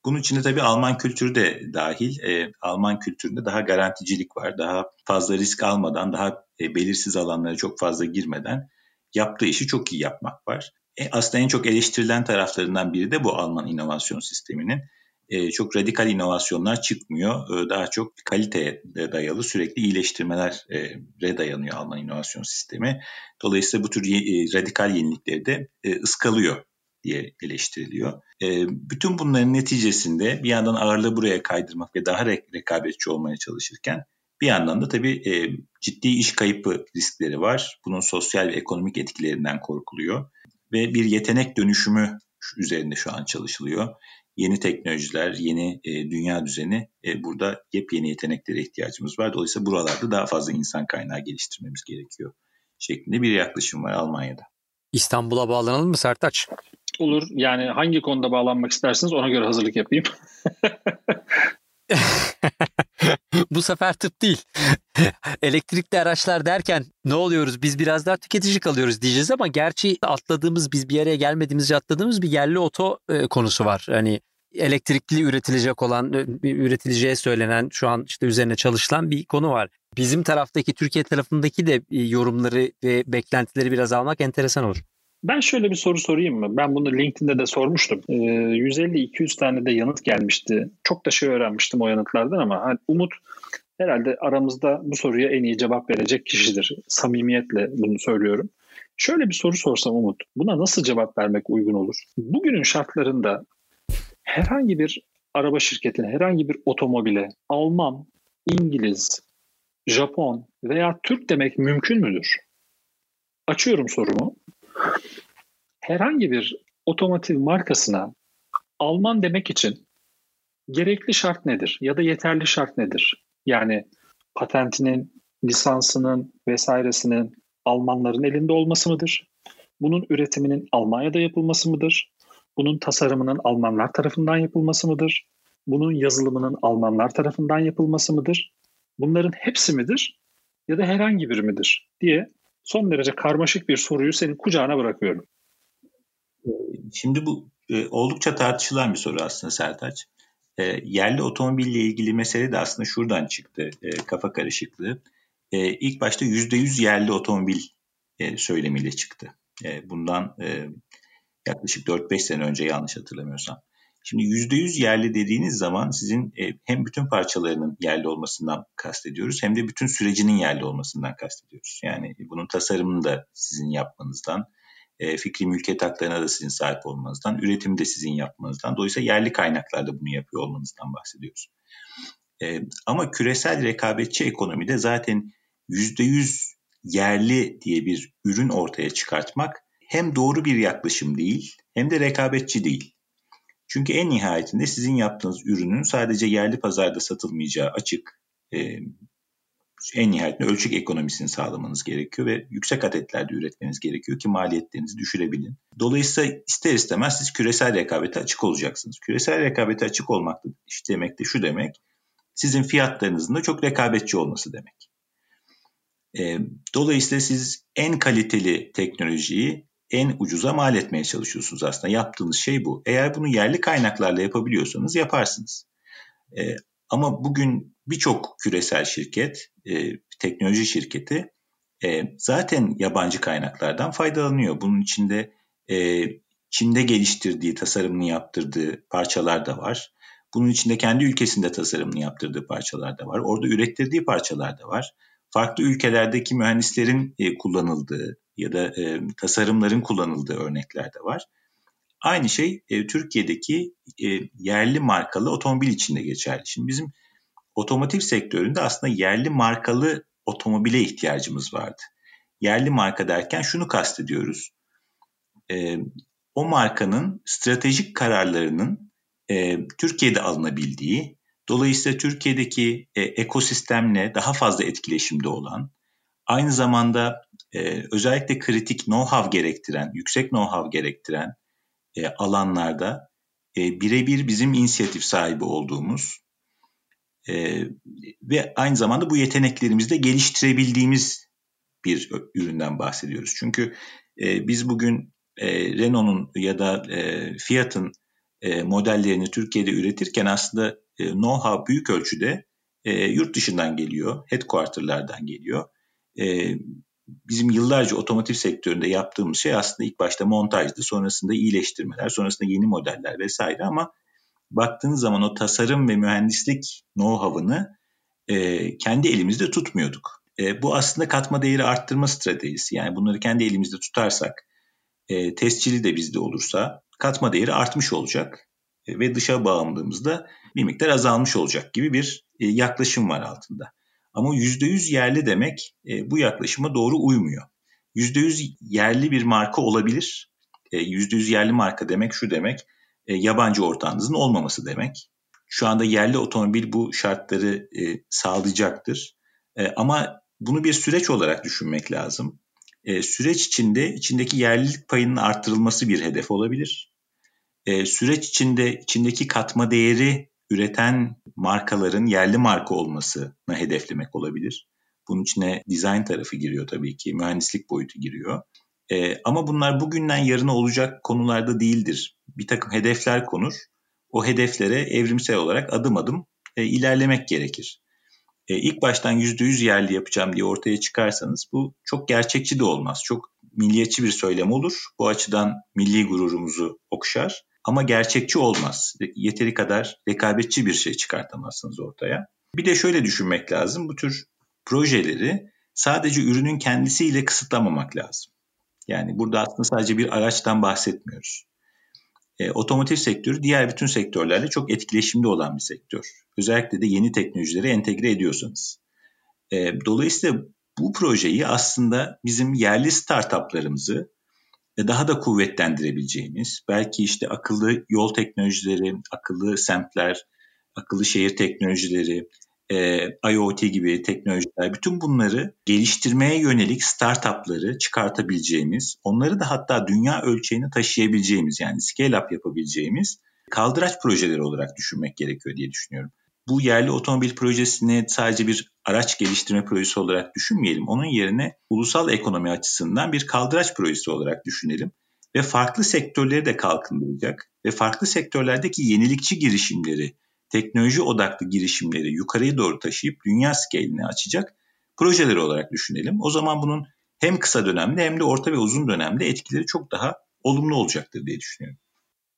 Bunun içinde tabii Alman kültürü de dahil. E, Alman kültüründe daha garanticilik var. Daha fazla risk almadan, daha belirsiz alanlara çok fazla girmeden yaptığı işi çok iyi yapmak var. Aslında en çok eleştirilen taraflarından biri de bu Alman inovasyon sisteminin e, çok radikal inovasyonlar çıkmıyor. E, daha çok kaliteye dayalı sürekli iyileştirmelere dayanıyor Alman inovasyon sistemi. Dolayısıyla bu tür e, radikal yenilikleri de ıskalıyor diye eleştiriliyor. Bütün bunların neticesinde bir yandan ağırlığı buraya kaydırmak ve daha re- rekabetçi olmaya çalışırken bir yandan da tabii ciddi iş kayıpı riskleri var. Bunun sosyal ve ekonomik etkilerinden korkuluyor. Ve bir yetenek dönüşümü üzerinde şu an çalışılıyor yeni teknolojiler, yeni e, dünya düzeni e, burada yepyeni yeteneklere ihtiyacımız var. Dolayısıyla buralarda daha fazla insan kaynağı geliştirmemiz gerekiyor şeklinde bir yaklaşım var Almanya'da. İstanbul'a bağlanalım mı Sertaç? Olur. Yani hangi konuda bağlanmak isterseniz ona göre hazırlık yapayım. Bu sefer tıp değil. Elektrikli araçlar derken ne oluyoruz? Biz biraz daha tüketici kalıyoruz diyeceğiz ama gerçi atladığımız biz bir araya gelmediğimizce atladığımız bir yerli oto e, konusu var. Hani elektrikli üretilecek olan, e, üretileceği söylenen şu an işte üzerine çalışılan bir konu var. Bizim taraftaki Türkiye tarafındaki de e, yorumları ve beklentileri biraz almak enteresan olur. Ben şöyle bir soru sorayım mı? Ben bunu LinkedIn'de de sormuştum. Ee, 150-200 tane de yanıt gelmişti. Çok da şey öğrenmiştim o yanıtlardan ama hani Umut herhalde aramızda bu soruya en iyi cevap verecek kişidir. Samimiyetle bunu söylüyorum. Şöyle bir soru sorsam Umut, buna nasıl cevap vermek uygun olur? Bugünün şartlarında herhangi bir araba şirketine, herhangi bir otomobile Alman, İngiliz, Japon veya Türk demek mümkün müdür? Açıyorum sorumu. Herhangi bir otomotiv markasına Alman demek için gerekli şart nedir ya da yeterli şart nedir? Yani patentinin, lisansının vesairesinin Almanların elinde olması mıdır? Bunun üretiminin Almanya'da yapılması mıdır? Bunun tasarımının Almanlar tarafından yapılması mıdır? Bunun yazılımının Almanlar tarafından yapılması mıdır? Bunların hepsi midir? Ya da herhangi biri midir? diye son derece karmaşık bir soruyu senin kucağına bırakıyorum. Şimdi bu e, oldukça tartışılan bir soru aslında Sertaç. E, yerli otomobille ilgili mesele de aslında şuradan çıktı e, kafa karışıklığı. E, ilk başta %100 yerli otomobil e, söylemiyle çıktı. E, bundan e, yaklaşık 4-5 sene önce yanlış hatırlamıyorsam. Şimdi %100 yerli dediğiniz zaman sizin e, hem bütün parçalarının yerli olmasından kastediyoruz hem de bütün sürecinin yerli olmasından kastediyoruz. Yani bunun tasarımını da sizin yapmanızdan, e, fikri mülkiyet haklarına da sizin sahip olmanızdan, üretimi de sizin yapmanızdan, dolayısıyla yerli kaynaklarda bunu yapıyor olmanızdan bahsediyoruz. E, ama küresel rekabetçi ekonomide zaten %100 yerli diye bir ürün ortaya çıkartmak hem doğru bir yaklaşım değil hem de rekabetçi değil. Çünkü en nihayetinde sizin yaptığınız ürünün sadece yerli pazarda satılmayacağı açık. E, en nihayetinde ölçek ekonomisini sağlamanız gerekiyor ve yüksek adetlerde üretmeniz gerekiyor ki maliyetlerinizi düşürebilin. Dolayısıyla ister istemez siz küresel rekabete açık olacaksınız. Küresel rekabete açık olmak da işte demek de şu demek. Sizin fiyatlarınızın da çok rekabetçi olması demek. E, dolayısıyla siz en kaliteli teknolojiyi en ucuza mal etmeye çalışıyorsunuz aslında. Yaptığınız şey bu. Eğer bunu yerli kaynaklarla yapabiliyorsanız yaparsınız. E, ama bugün birçok küresel şirket, e, teknoloji şirketi e, zaten yabancı kaynaklardan faydalanıyor. Bunun içinde e, Çin'de geliştirdiği, tasarımını yaptırdığı parçalar da var. Bunun içinde kendi ülkesinde tasarımını yaptırdığı parçalar da var. Orada ürettirdiği parçalar da var. Farklı ülkelerdeki mühendislerin e, kullanıldığı ya da e, tasarımların kullanıldığı örnekler de var. Aynı şey e, Türkiye'deki e, yerli markalı otomobil için de geçerli. Şimdi bizim otomotiv sektöründe aslında yerli markalı otomobile ihtiyacımız vardı. Yerli marka derken şunu kastediyoruz. E, o markanın stratejik kararlarının e, Türkiye'de alınabildiği, dolayısıyla Türkiye'deki e, ekosistemle daha fazla etkileşimde olan, aynı zamanda e, özellikle kritik know-how gerektiren, yüksek know-how gerektiren e, alanlarda e, birebir bizim inisiyatif sahibi olduğumuz e, ve aynı zamanda bu yeteneklerimizi de geliştirebildiğimiz bir üründen bahsediyoruz. Çünkü e, biz bugün e, Renault'un ya da e, Fiat'ın e, modellerini Türkiye'de üretirken aslında e, know-how büyük ölçüde e, yurt dışından geliyor, headquarter'lardan geliyor. E, bizim yıllarca otomotiv sektöründe yaptığımız şey aslında ilk başta montajdı, sonrasında iyileştirmeler, sonrasında yeni modeller vesaire ama baktığınız zaman o tasarım ve mühendislik know-how'ını e, kendi elimizde tutmuyorduk. E, bu aslında katma değeri arttırma stratejisi. Yani bunları kendi elimizde tutarsak, e, testçili de bizde olursa katma değeri artmış olacak e, ve dışa bağımlılığımız da bir miktar azalmış olacak gibi bir e, yaklaşım var altında. Ama %100 yerli demek e, bu yaklaşıma doğru uymuyor. %100 yerli bir marka olabilir. E, %100 yerli marka demek şu demek, e, yabancı ortağınızın olmaması demek. Şu anda yerli otomobil bu şartları e, sağlayacaktır. E, ama bunu bir süreç olarak düşünmek lazım. Süreç içinde içindeki yerlilik payının arttırılması bir hedef olabilir. Süreç içinde içindeki katma değeri üreten markaların yerli marka olmasını hedeflemek olabilir. Bunun içine design tarafı giriyor tabii ki, mühendislik boyutu giriyor. E, ama bunlar bugünden yarına olacak konularda değildir. Bir takım hedefler konur. O hedeflere evrimsel olarak adım adım e, ilerlemek gerekir. E, ilk baştan %100 yerli yapacağım diye ortaya çıkarsanız bu çok gerçekçi de olmaz. Çok milliyetçi bir söylem olur. Bu açıdan milli gururumuzu okşar. Ama gerçekçi olmaz. Yeteri kadar rekabetçi bir şey çıkartamazsınız ortaya. Bir de şöyle düşünmek lazım. Bu tür projeleri sadece ürünün kendisiyle kısıtlamamak lazım. Yani burada aslında sadece bir araçtan bahsetmiyoruz. E, otomotiv sektörü diğer bütün sektörlerle çok etkileşimde olan bir sektör. Özellikle de yeni teknolojileri entegre ediyorsanız. E, dolayısıyla bu projeyi aslında bizim yerli startuplarımızı daha da kuvvetlendirebileceğimiz, belki işte akıllı yol teknolojileri, akıllı semtler, akıllı şehir teknolojileri, e, IoT gibi teknolojiler, bütün bunları geliştirmeye yönelik startupları çıkartabileceğimiz, onları da hatta dünya ölçeğine taşıyabileceğimiz yani scale up yapabileceğimiz kaldıraç projeleri olarak düşünmek gerekiyor diye düşünüyorum. Bu yerli otomobil projesini sadece bir araç geliştirme projesi olarak düşünmeyelim. Onun yerine ulusal ekonomi açısından bir kaldıraç projesi olarak düşünelim ve farklı sektörleri de kalkındıracak ve farklı sektörlerdeki yenilikçi girişimleri teknoloji odaklı girişimleri yukarıya doğru taşıyıp dünya scale'ini açacak projeler olarak düşünelim. O zaman bunun hem kısa dönemde hem de orta ve uzun dönemde etkileri çok daha olumlu olacaktır diye düşünüyorum.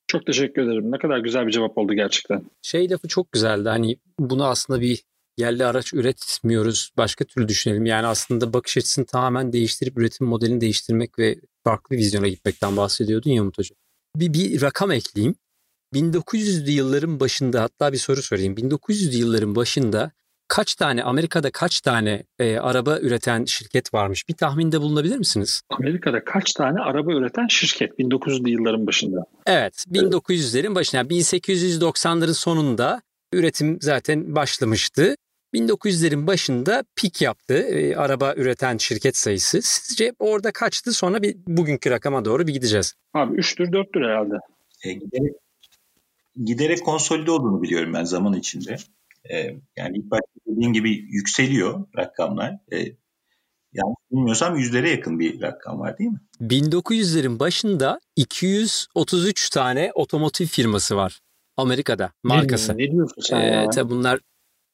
Çok teşekkür ederim. Ne kadar güzel bir cevap oldu gerçekten. Şey lafı çok güzeldi. Hani bunu aslında bir yerli araç üretmiyoruz. Başka türlü düşünelim. Yani aslında bakış açısını tamamen değiştirip üretim modelini değiştirmek ve farklı vizyona gitmekten bahsediyordun ya Umut Hoca. Bir, bir rakam ekleyeyim. 1900'lü yılların başında hatta bir soru sorayım. 1900'lü yılların başında kaç tane Amerika'da kaç tane e, araba üreten şirket varmış? Bir tahminde bulunabilir misiniz? Amerika'da kaç tane araba üreten şirket 1900'lü yılların başında? Evet, 1900'lerin başında yani 1890'ların sonunda üretim zaten başlamıştı. 1900'lerin başında pik yaptı e, araba üreten şirket sayısı. Sizce orada kaçtı? Sonra bir bugünkü rakama doğru bir gideceğiz. Abi 3'tür 4'tür herhalde. E, giderek, giderek konsolide olduğunu biliyorum ben zaman içinde. E, yani ilk başta dediğin gibi yükseliyor rakamlar. E, yanlış bilmiyorsam yüzlere yakın bir rakam var değil mi? 1900'lerin başında 233 tane otomotiv firması var Amerika'da markası. Ne, ne diyorsun sen ee, ya? Tabii bunlar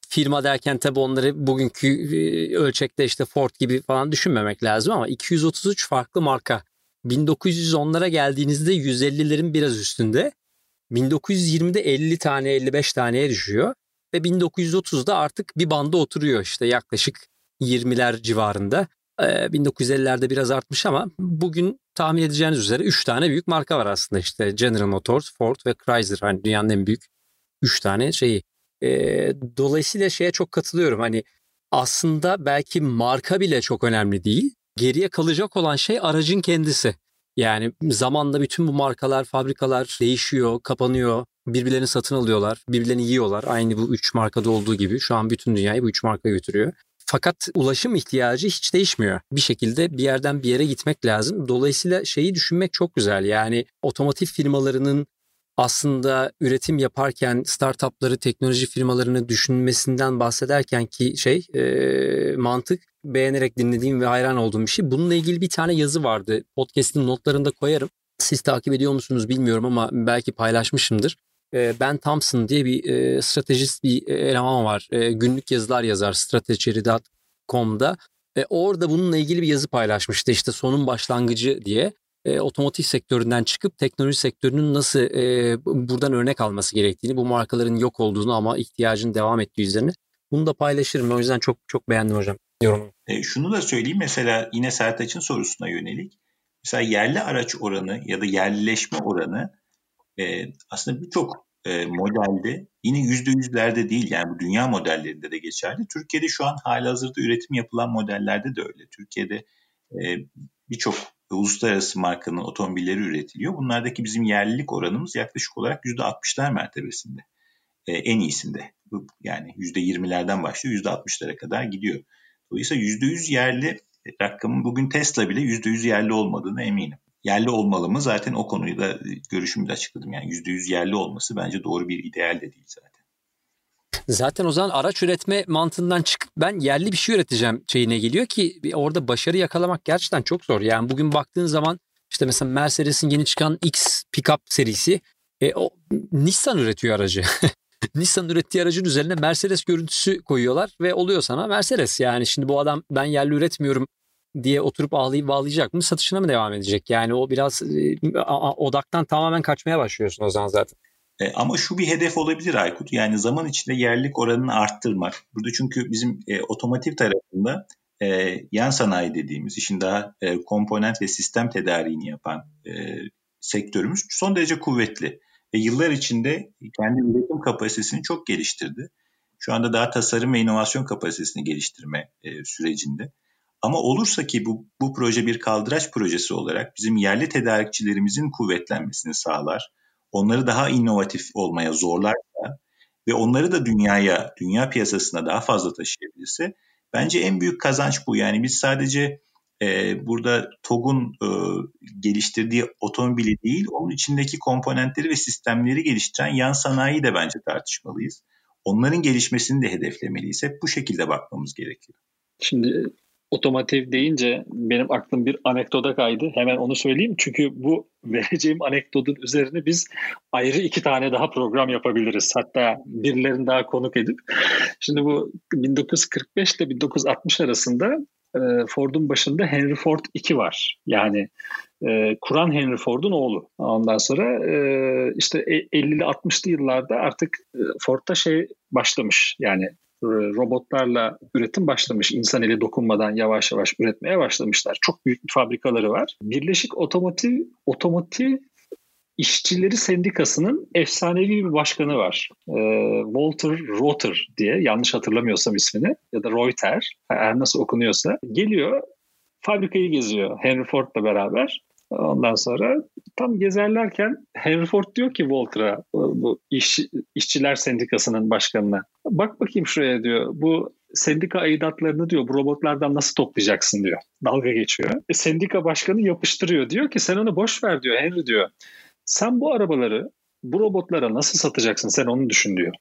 firma derken tabii onları bugünkü e, ölçekte işte Ford gibi falan düşünmemek lazım ama 233 farklı marka. 1910'lara geldiğinizde 150'lerin biraz üstünde. 1920'de 50 tane 55 taneye düşüyor ve 1930'da artık bir banda oturuyor işte yaklaşık 20'ler civarında. Ee, 1950'lerde biraz artmış ama bugün tahmin edeceğiniz üzere 3 tane büyük marka var aslında işte General Motors, Ford ve Chrysler hani dünyanın en büyük 3 tane şeyi. Ee, dolayısıyla şeye çok katılıyorum hani aslında belki marka bile çok önemli değil. Geriye kalacak olan şey aracın kendisi. Yani zamanla bütün bu markalar, fabrikalar değişiyor, kapanıyor, birbirlerini satın alıyorlar, birbirlerini yiyorlar. Aynı bu üç markada olduğu gibi şu an bütün dünyayı bu üç marka götürüyor. Fakat ulaşım ihtiyacı hiç değişmiyor. Bir şekilde bir yerden bir yere gitmek lazım. Dolayısıyla şeyi düşünmek çok güzel. Yani otomotiv firmalarının aslında üretim yaparken startupları, teknoloji firmalarını düşünmesinden bahsederken ki şey e, mantık beğenerek dinlediğim ve hayran olduğum bir şey. Bununla ilgili bir tane yazı vardı. Podcast'in notlarında koyarım. Siz takip ediyor musunuz bilmiyorum ama belki paylaşmışımdır. Ben Thompson diye bir e, stratejist bir eleman var. E, günlük yazılar yazar strategy.com'da. E, orada bununla ilgili bir yazı paylaşmıştı. İşte sonun başlangıcı diye. E, otomotiv sektöründen çıkıp teknoloji sektörünün nasıl e, buradan örnek alması gerektiğini, bu markaların yok olduğunu ama ihtiyacın devam ettiği üzerine. Bunu da paylaşırım. O yüzden çok çok beğendim hocam yorumunu. E, şunu da söyleyeyim mesela yine Sertaç'ın sorusuna yönelik. Mesela yerli araç oranı ya da yerlileşme oranı e, aslında birçok e, modelde yine yüzde yüzlerde değil yani bu dünya modellerinde de geçerli. Türkiye'de şu an hali hazırda üretim yapılan modellerde de öyle. Türkiye'de e, birçok uluslararası markanın otomobilleri üretiliyor. Bunlardaki bizim yerlilik oranımız yaklaşık olarak yüzde 60'lar mertebesinde. E, en iyisinde. Yani yüzde 20'lerden başlıyor yüzde 60'lara kadar gidiyor. Dolayısıyla yüzde 100 yerli rakamın bugün Tesla bile yüzde 100 yerli olmadığını eminim yerli olmalı mı? Zaten o konuyu da görüşümü de açıkladım. Yani %100 yerli olması bence doğru bir ideal de değil zaten. Zaten o zaman araç üretme mantığından çıkıp ben yerli bir şey üreteceğim şeyine geliyor ki orada başarı yakalamak gerçekten çok zor. Yani bugün baktığın zaman işte mesela Mercedes'in yeni çıkan X pickup serisi e, o Nissan üretiyor aracı. Nissan ürettiği aracın üzerine Mercedes görüntüsü koyuyorlar ve oluyor sana Mercedes. Yani şimdi bu adam ben yerli üretmiyorum diye oturup ağlayıp bağlayacak mı? Satışına mı devam edecek? Yani o biraz e, odaktan tamamen kaçmaya başlıyorsun o zaman zaten. E, ama şu bir hedef olabilir Aykut. Yani zaman içinde yerlik oranını arttırmak. Burada çünkü bizim e, otomotiv tarafında e, yan sanayi dediğimiz işin daha e, komponent ve sistem tedariğini yapan e, sektörümüz son derece kuvvetli. Ve yıllar içinde kendi üretim kapasitesini çok geliştirdi. Şu anda daha tasarım ve inovasyon kapasitesini geliştirme e, sürecinde. Ama olursa ki bu, bu proje bir kaldıraç projesi olarak bizim yerli tedarikçilerimizin kuvvetlenmesini sağlar, onları daha inovatif olmaya zorlarsa ve onları da dünyaya, dünya piyasasına daha fazla taşıyabilirse bence en büyük kazanç bu. Yani biz sadece e, burada TOG'un e, geliştirdiği otomobili değil, onun içindeki komponentleri ve sistemleri geliştiren yan sanayiyi de bence tartışmalıyız. Onların gelişmesini de hedeflemeliyiz. Hep bu şekilde bakmamız gerekiyor. Şimdi otomotiv deyince benim aklım bir anekdota kaydı. Hemen onu söyleyeyim. Çünkü bu vereceğim anekdotun üzerine biz ayrı iki tane daha program yapabiliriz. Hatta birilerini daha konuk edip. Şimdi bu 1945 ile 1960 arasında e, Ford'un başında Henry Ford 2 var. Yani e, kuran Henry Ford'un oğlu. Ondan sonra e, işte 50'li 60'lı yıllarda artık e, Ford'da şey başlamış. Yani e, robotlarla üretim başlamış. İnsan eli dokunmadan yavaş yavaş üretmeye başlamışlar. Çok büyük fabrikaları var. Birleşik Otomotiv Otomotiv İşçileri Sendikası'nın efsanevi bir başkanı var. Ee, Walter Reuter diye yanlış hatırlamıyorsam ismini ya da Reuter her nasıl okunuyorsa geliyor fabrikayı geziyor Henry Ford'la beraber. Ondan sonra tam gezerlerken Henry Ford diyor ki Walter'a bu iş, işçiler sendikasının başkanına bak bakayım şuraya diyor bu sendika aidatlarını diyor bu robotlardan nasıl toplayacaksın diyor. Dalga geçiyor. E, sendika başkanı yapıştırıyor. Diyor ki sen onu boş ver diyor Henry diyor. Sen bu arabaları bu robotlara nasıl satacaksın sen onu düşün diyor.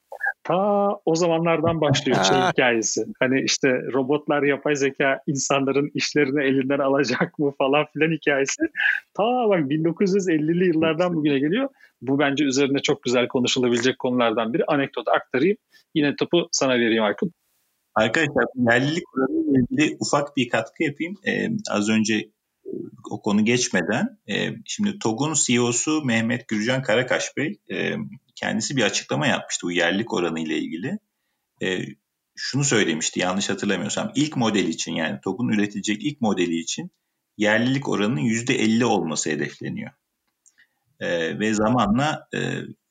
Ta o zamanlardan başlıyor şey hikayesi. Hani işte robotlar yapay zeka insanların işlerini elinden alacak mı falan filan hikayesi. Ta bak 1950'li yıllardan bugüne geliyor. Bu bence üzerine çok güzel konuşulabilecek konulardan biri. Anekdot aktarayım. Yine topu sana vereyim Aykut. Arkadaşlar yerlilik kuralıyla ilgili ufak bir katkı yapayım. Ee, az önce o konu geçmeden e, şimdi TOG'un CEO'su Mehmet Gürcan Karakaş Bey e, kendisi bir açıklama yapmıştı bu oranı ile ilgili. E, şunu söylemişti yanlış hatırlamıyorsam ilk model için yani TOG'un üretilecek ilk modeli için yerlilik oranının %50 olması hedefleniyor. E, ve zamanla e,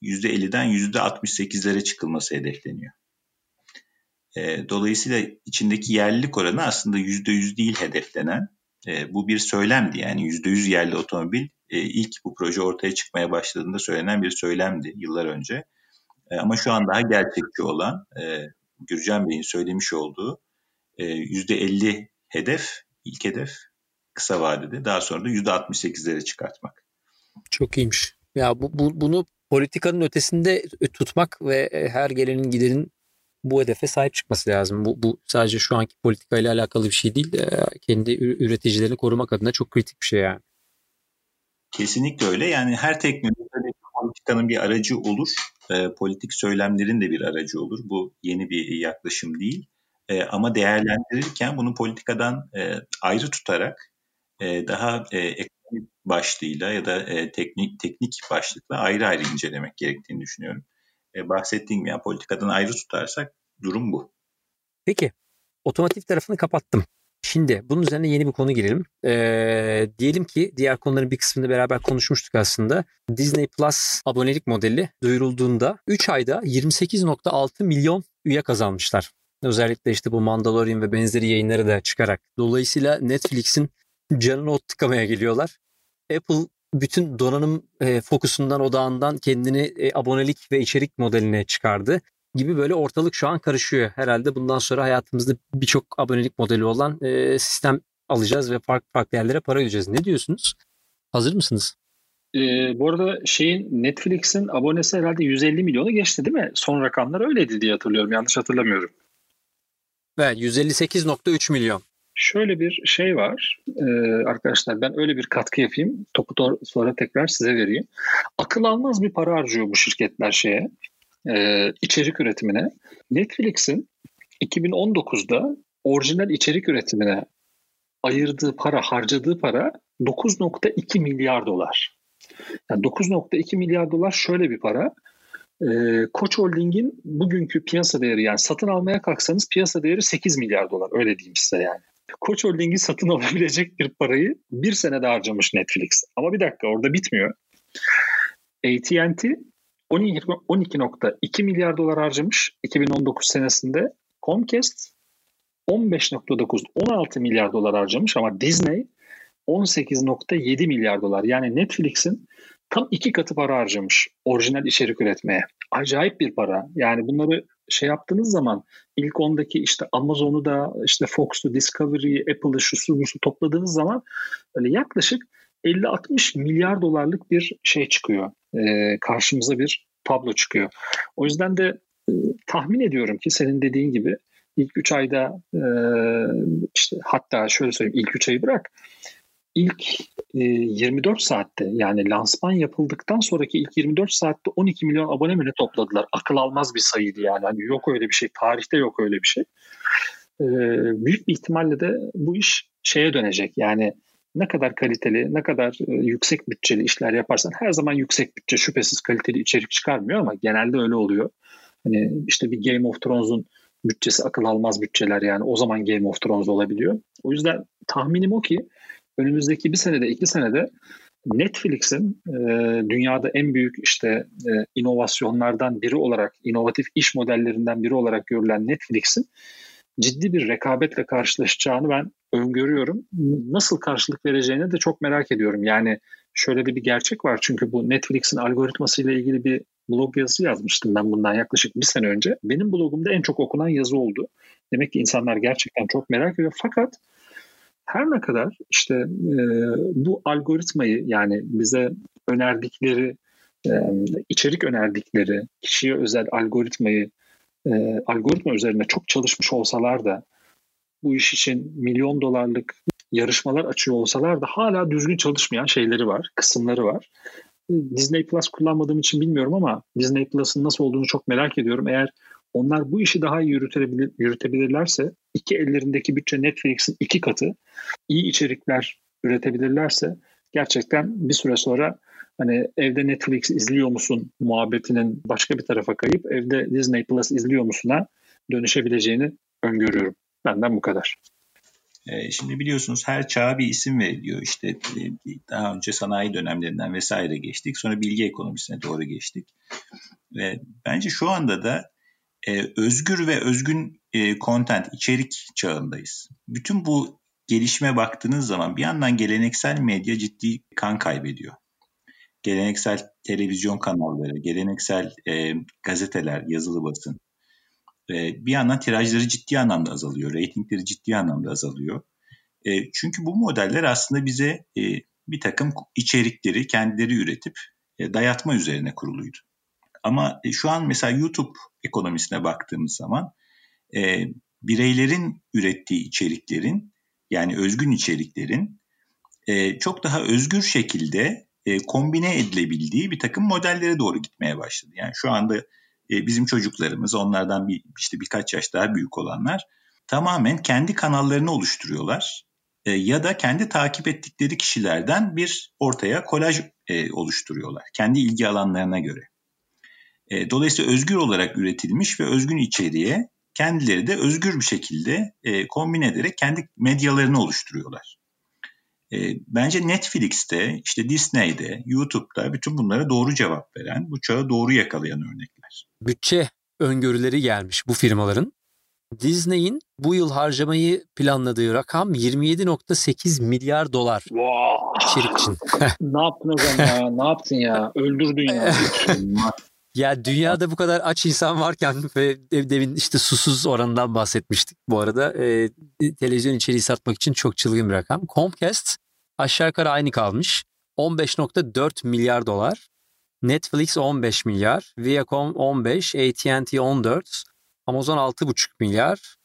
%50'den %68'lere çıkılması hedefleniyor. E, dolayısıyla içindeki yerlilik oranı aslında %100 değil hedeflenen e, bu bir söylemdi yani %100 yerli otomobil e, ilk bu proje ortaya çıkmaya başladığında söylenen bir söylemdi yıllar önce. E, ama şu an daha gerçekçi olan e, Gürcan Bey'in söylemiş olduğu e, %50 hedef, ilk hedef kısa vadede daha sonra da %68'lere çıkartmak. Çok iyiymiş. Ya bu, bu bunu politikanın ötesinde tutmak ve e, her gelenin gidenin bu hedefe sahip çıkması lazım. Bu, bu sadece şu anki politikayla alakalı bir şey değil. Kendi üreticilerini korumak adına çok kritik bir şey yani. Kesinlikle öyle. Yani her teknolojide politikanın bir aracı olur. E, politik söylemlerin de bir aracı olur. Bu yeni bir yaklaşım değil. E, ama değerlendirirken bunu politikadan e, ayrı tutarak e, daha e, ekonomik başlığıyla ya da e, teknik teknik başlıkla ayrı ayrı incelemek gerektiğini düşünüyorum e, bahsettiğim ya politikadan ayrı tutarsak durum bu. Peki otomotiv tarafını kapattım. Şimdi bunun üzerine yeni bir konu girelim. Ee, diyelim ki diğer konuların bir kısmını beraber konuşmuştuk aslında. Disney Plus abonelik modeli duyurulduğunda 3 ayda 28.6 milyon üye kazanmışlar. Özellikle işte bu Mandalorian ve benzeri yayınları da çıkarak. Dolayısıyla Netflix'in canını ot tıkamaya geliyorlar. Apple bütün donanım e, fokusundan odağından kendini e, abonelik ve içerik modeline çıkardı gibi böyle ortalık şu an karışıyor. Herhalde bundan sonra hayatımızda birçok abonelik modeli olan e, sistem alacağız ve farklı farklı yerlere para ödeyeceğiz. Ne diyorsunuz? Hazır mısınız? Ee, bu arada şeyin Netflix'in abonesi herhalde 150 milyonu geçti değil mi? Son rakamlar öyleydi diye hatırlıyorum. Yanlış hatırlamıyorum. Evet 158.3 milyon. Şöyle bir şey var ee, arkadaşlar ben öyle bir katkı yapayım. Topu sonra tekrar size vereyim. Akıl almaz bir para harcıyor bu şirketler şeye e, içerik üretimine. Netflix'in 2019'da orijinal içerik üretimine ayırdığı para, harcadığı para 9.2 milyar dolar. Yani 9.2 milyar dolar şöyle bir para. Ee, Koç Holding'in bugünkü piyasa değeri yani satın almaya kalksanız piyasa değeri 8 milyar dolar öyle diyeyim size yani. Koç Holding'i satın alabilecek bir parayı bir senede harcamış Netflix. Ama bir dakika orada bitmiyor. AT&T 12.2 milyar dolar harcamış 2019 senesinde. Comcast 15.9 16 milyar dolar harcamış ama Disney 18.7 milyar dolar. Yani Netflix'in tam iki katı para harcamış orijinal içerik üretmeye. Acayip bir para. Yani bunları şey yaptığınız zaman ilk ondaki işte Amazon'u da işte Fox'u, Discovery'yi, Apple'ı, şusu busu topladığınız zaman öyle yaklaşık 50-60 milyar dolarlık bir şey çıkıyor. Ee, karşımıza bir tablo çıkıyor. O yüzden de e, tahmin ediyorum ki senin dediğin gibi ilk 3 ayda e, işte hatta şöyle söyleyeyim ilk 3 ayı bırak ilk e, 24 saatte yani lansman yapıldıktan sonraki ilk 24 saatte 12 milyon abone mi ne topladılar? Akıl almaz bir sayıydı yani. Hani yok öyle bir şey. Tarihte yok öyle bir şey. E, büyük bir ihtimalle de bu iş şeye dönecek. Yani ne kadar kaliteli, ne kadar e, yüksek bütçeli işler yaparsan her zaman yüksek bütçe şüphesiz kaliteli içerik çıkarmıyor ama genelde öyle oluyor. Hani işte bir Game of Thrones'un bütçesi akıl almaz bütçeler yani o zaman Game of Thrones olabiliyor. O yüzden tahminim o ki önümüzdeki bir senede iki senede Netflix'in e, dünyada en büyük işte e, inovasyonlardan biri olarak, inovatif iş modellerinden biri olarak görülen Netflix'in ciddi bir rekabetle karşılaşacağını ben öngörüyorum. Nasıl karşılık vereceğini de çok merak ediyorum. Yani şöyle de bir gerçek var çünkü bu Netflix'in algoritmasıyla ilgili bir blog yazısı yazmıştım ben bundan yaklaşık bir sene önce. Benim blogumda en çok okunan yazı oldu. Demek ki insanlar gerçekten çok merak ediyor. Fakat her ne kadar işte e, bu algoritmayı yani bize önerdikleri e, içerik önerdikleri kişiye özel algoritmayı e, algoritma üzerine çok çalışmış olsalar da bu iş için milyon dolarlık yarışmalar açıyor olsalar da hala düzgün çalışmayan şeyleri var, kısımları var. Disney Plus kullanmadığım için bilmiyorum ama Disney Plus'ın nasıl olduğunu çok merak ediyorum. Eğer onlar bu işi daha iyi yürütebilir, yürütebilirlerse iki ellerindeki bütçe Netflix'in iki katı iyi içerikler üretebilirlerse gerçekten bir süre sonra hani evde Netflix izliyor musun muhabbetinin başka bir tarafa kayıp evde Disney Plus izliyor musun'a dönüşebileceğini öngörüyorum. Benden bu kadar. Ee, şimdi biliyorsunuz her çağa bir isim veriliyor. İşte e, daha önce sanayi dönemlerinden vesaire geçtik. Sonra bilgi ekonomisine doğru geçtik. Ve bence şu anda da e, özgür ve özgün e, content, içerik çağındayız. Bütün bu gelişme baktığınız zaman bir yandan geleneksel medya ciddi kan kaybediyor. Geleneksel televizyon kanalları, geleneksel e, gazeteler, yazılı basın. E, bir yandan tirajları ciddi anlamda azalıyor, reytingleri ciddi anlamda azalıyor. E, çünkü bu modeller aslında bize e, bir takım içerikleri kendileri üretip e, dayatma üzerine kuruluydu. Ama e, şu an mesela YouTube ekonomisine baktığımız zaman e, bireylerin ürettiği içeriklerin yani özgün içeriklerin e, çok daha özgür şekilde e, kombine edilebildiği bir takım modellere doğru gitmeye başladı. Yani şu anda e, bizim çocuklarımız onlardan bir işte birkaç yaş daha büyük olanlar tamamen kendi kanallarını oluşturuyorlar e, ya da kendi takip ettikleri kişilerden bir ortaya kolaj e, oluşturuyorlar kendi ilgi alanlarına göre. E, dolayısıyla özgür olarak üretilmiş ve özgün içeriğe kendileri de özgür bir şekilde e, kombin ederek kendi medyalarını oluşturuyorlar. E, bence Netflix'te, işte Disney'de, YouTube'da bütün bunlara doğru cevap veren, bu çağı doğru yakalayan örnekler. Bütçe öngörüleri gelmiş bu firmaların. Disney'in bu yıl harcamayı planladığı rakam 27.8 milyar dolar wow. içerik için. ne yaptın o zaman ya? Ne yaptın ya? Öldürdün ya. Ya dünyada bu kadar aç insan varken ve demin işte susuz oranından bahsetmiştik bu arada. E, televizyon içeriği satmak için çok çılgın bir rakam. Comcast aşağı yukarı aynı kalmış. 15.4 milyar dolar. Netflix 15 milyar. Viacom 15. AT&T 14. Amazon 6.5 milyar.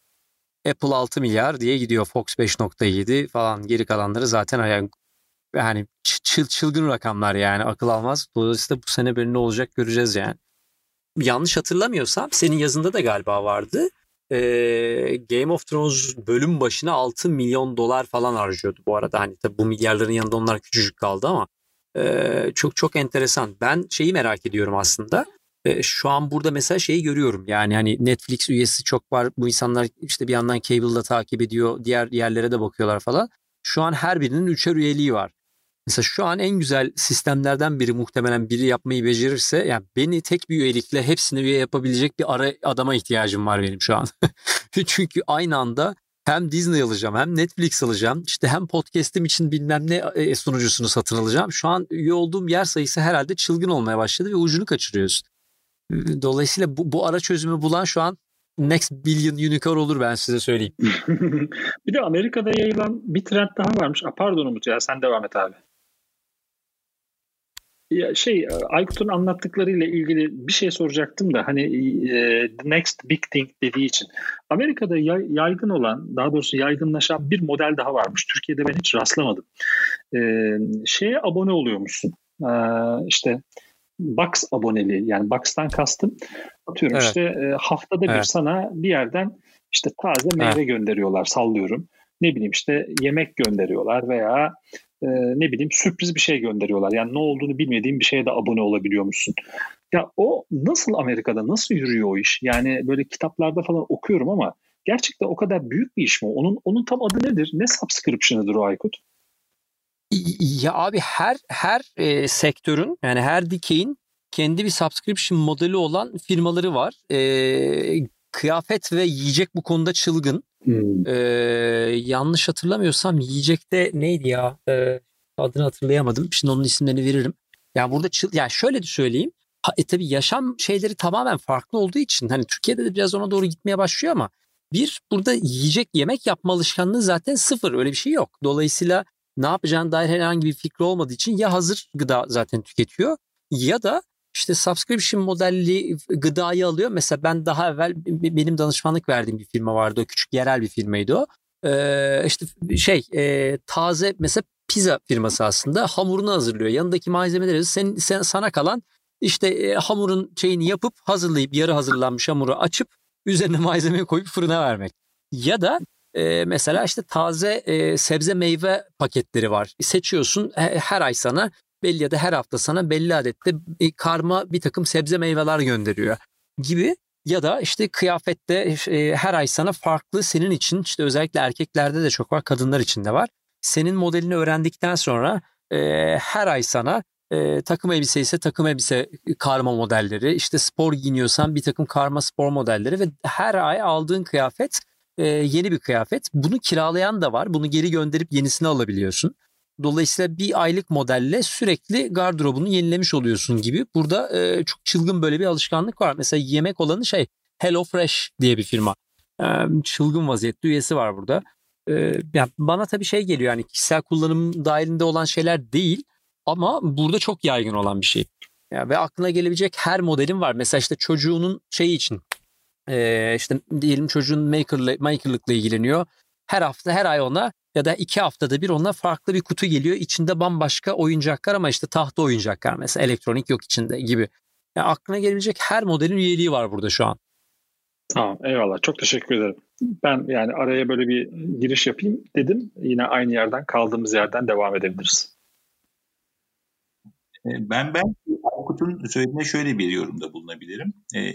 Apple 6 milyar diye gidiyor. Fox 5.7 falan. Geri kalanları zaten yani yani çıl, çılgın rakamlar yani akıl almaz. Dolayısıyla bu sene böyle ne olacak göreceğiz yani. Yanlış hatırlamıyorsam senin yazında da galiba vardı. Ee, Game of Thrones bölüm başına 6 milyon dolar falan harcıyordu bu arada. Hani tabii bu milyarların yanında onlar küçücük kaldı ama e, çok çok enteresan. Ben şeyi merak ediyorum aslında. E, şu an burada mesela şeyi görüyorum. Yani hani Netflix üyesi çok var. Bu insanlar işte bir yandan cable'da takip ediyor. Diğer yerlere de bakıyorlar falan. Şu an her birinin üçer üyeliği var. Mesela şu an en güzel sistemlerden biri muhtemelen biri yapmayı becerirse yani beni tek bir üyelikle hepsini üye yapabilecek bir ara adama ihtiyacım var benim şu an. Çünkü aynı anda hem Disney alacağım hem Netflix alacağım. işte hem podcast'im için bilmem ne e, sunucusunu satın alacağım. Şu an üye olduğum yer sayısı herhalde çılgın olmaya başladı ve ucunu kaçırıyoruz. Dolayısıyla bu, bu ara çözümü bulan şu an next billion unicorn olur ben size söyleyeyim. bir de Amerika'da yayılan bir trend daha varmış. A, pardon Umut ya sen devam et abi. Ya şey Aykut'un anlattıklarıyla ilgili bir şey soracaktım da hani e, the next big thing dediği için. Amerika'da yaygın olan daha doğrusu yaygınlaşan bir model daha varmış. Türkiye'de ben hiç rastlamadım. E, şeye abone oluyormuşsun. E, işte Box aboneliği yani Box'tan kastım atıyorum evet. işte e, haftada evet. bir sana bir yerden işte taze meyve evet. gönderiyorlar sallıyorum. Ne bileyim işte yemek gönderiyorlar veya e, ne bileyim sürpriz bir şey gönderiyorlar. Yani ne olduğunu bilmediğin bir şeye de abone olabiliyormuşsun. Ya o nasıl Amerika'da nasıl yürüyor o iş? Yani böyle kitaplarda falan okuyorum ama gerçekten o kadar büyük bir iş mi? Onun onun tam adı nedir? Ne subscription'ıdır o Aykut? Ya abi her her e, sektörün yani her dikeyin kendi bir subscription modeli olan firmaları var. E, kıyafet ve yiyecek bu konuda çılgın. Hmm. Ee, yanlış hatırlamıyorsam yiyecekte neydi ya? Ee, adını hatırlayamadım. Şimdi onun isimlerini veririm. Yani burada çıl yani şöyle de söyleyeyim. Ha, e tabii yaşam şeyleri tamamen farklı olduğu için hani Türkiye'de de biraz ona doğru gitmeye başlıyor ama bir burada yiyecek yemek yapma alışkanlığı zaten sıfır öyle bir şey yok. Dolayısıyla ne yapacağını dair herhangi bir fikri olmadığı için ya hazır gıda zaten tüketiyor ya da işte subscription modelli gıdayı alıyor. Mesela ben daha evvel benim danışmanlık verdiğim bir firma vardı. O küçük yerel bir firmaydı o. Ee, işte şey e, taze mesela pizza firması aslında hamurunu hazırlıyor. Yanındaki malzemeleri sen, sen sana kalan işte e, hamurun şeyini yapıp hazırlayıp yarı hazırlanmış hamuru açıp üzerine malzemeyi koyup fırına vermek. Ya da e, mesela işte taze e, sebze meyve paketleri var. Seçiyorsun her ay sana belli ya da her hafta sana belli adette karma bir takım sebze meyveler gönderiyor gibi ya da işte kıyafette e, her ay sana farklı senin için işte özellikle erkeklerde de çok var kadınlar için de var. Senin modelini öğrendikten sonra e, her ay sana e, takım elbise ise takım elbise karma modelleri işte spor giyiniyorsan bir takım karma spor modelleri ve her ay aldığın kıyafet e, yeni bir kıyafet. Bunu kiralayan da var bunu geri gönderip yenisini alabiliyorsun. Dolayısıyla bir aylık modelle sürekli gardırobunu yenilemiş oluyorsun gibi. Burada e, çok çılgın böyle bir alışkanlık var. Mesela yemek olanı şey Hello Fresh diye bir firma. E, çılgın vaziyette üyesi var burada. E, yani bana tabii şey geliyor yani kişisel kullanım dahilinde olan şeyler değil ama burada çok yaygın olan bir şey. Yani ve aklına gelebilecek her modelin var. Mesela işte çocuğunun şeyi için e, işte diyelim çocuğun makerlı, makerlıkla ilgileniyor. Her hafta her ay ona ya da iki haftada bir ona farklı bir kutu geliyor. İçinde bambaşka oyuncaklar ama işte tahta oyuncaklar mesela elektronik yok içinde gibi. Yani aklına gelebilecek her modelin üyeliği var burada şu an. Tamam eyvallah çok teşekkür ederim. Ben yani araya böyle bir giriş yapayım dedim. Yine aynı yerden kaldığımız yerden devam edebiliriz. Ben ben Aykut'un söylediğine şöyle bir yorumda bulunabilirim.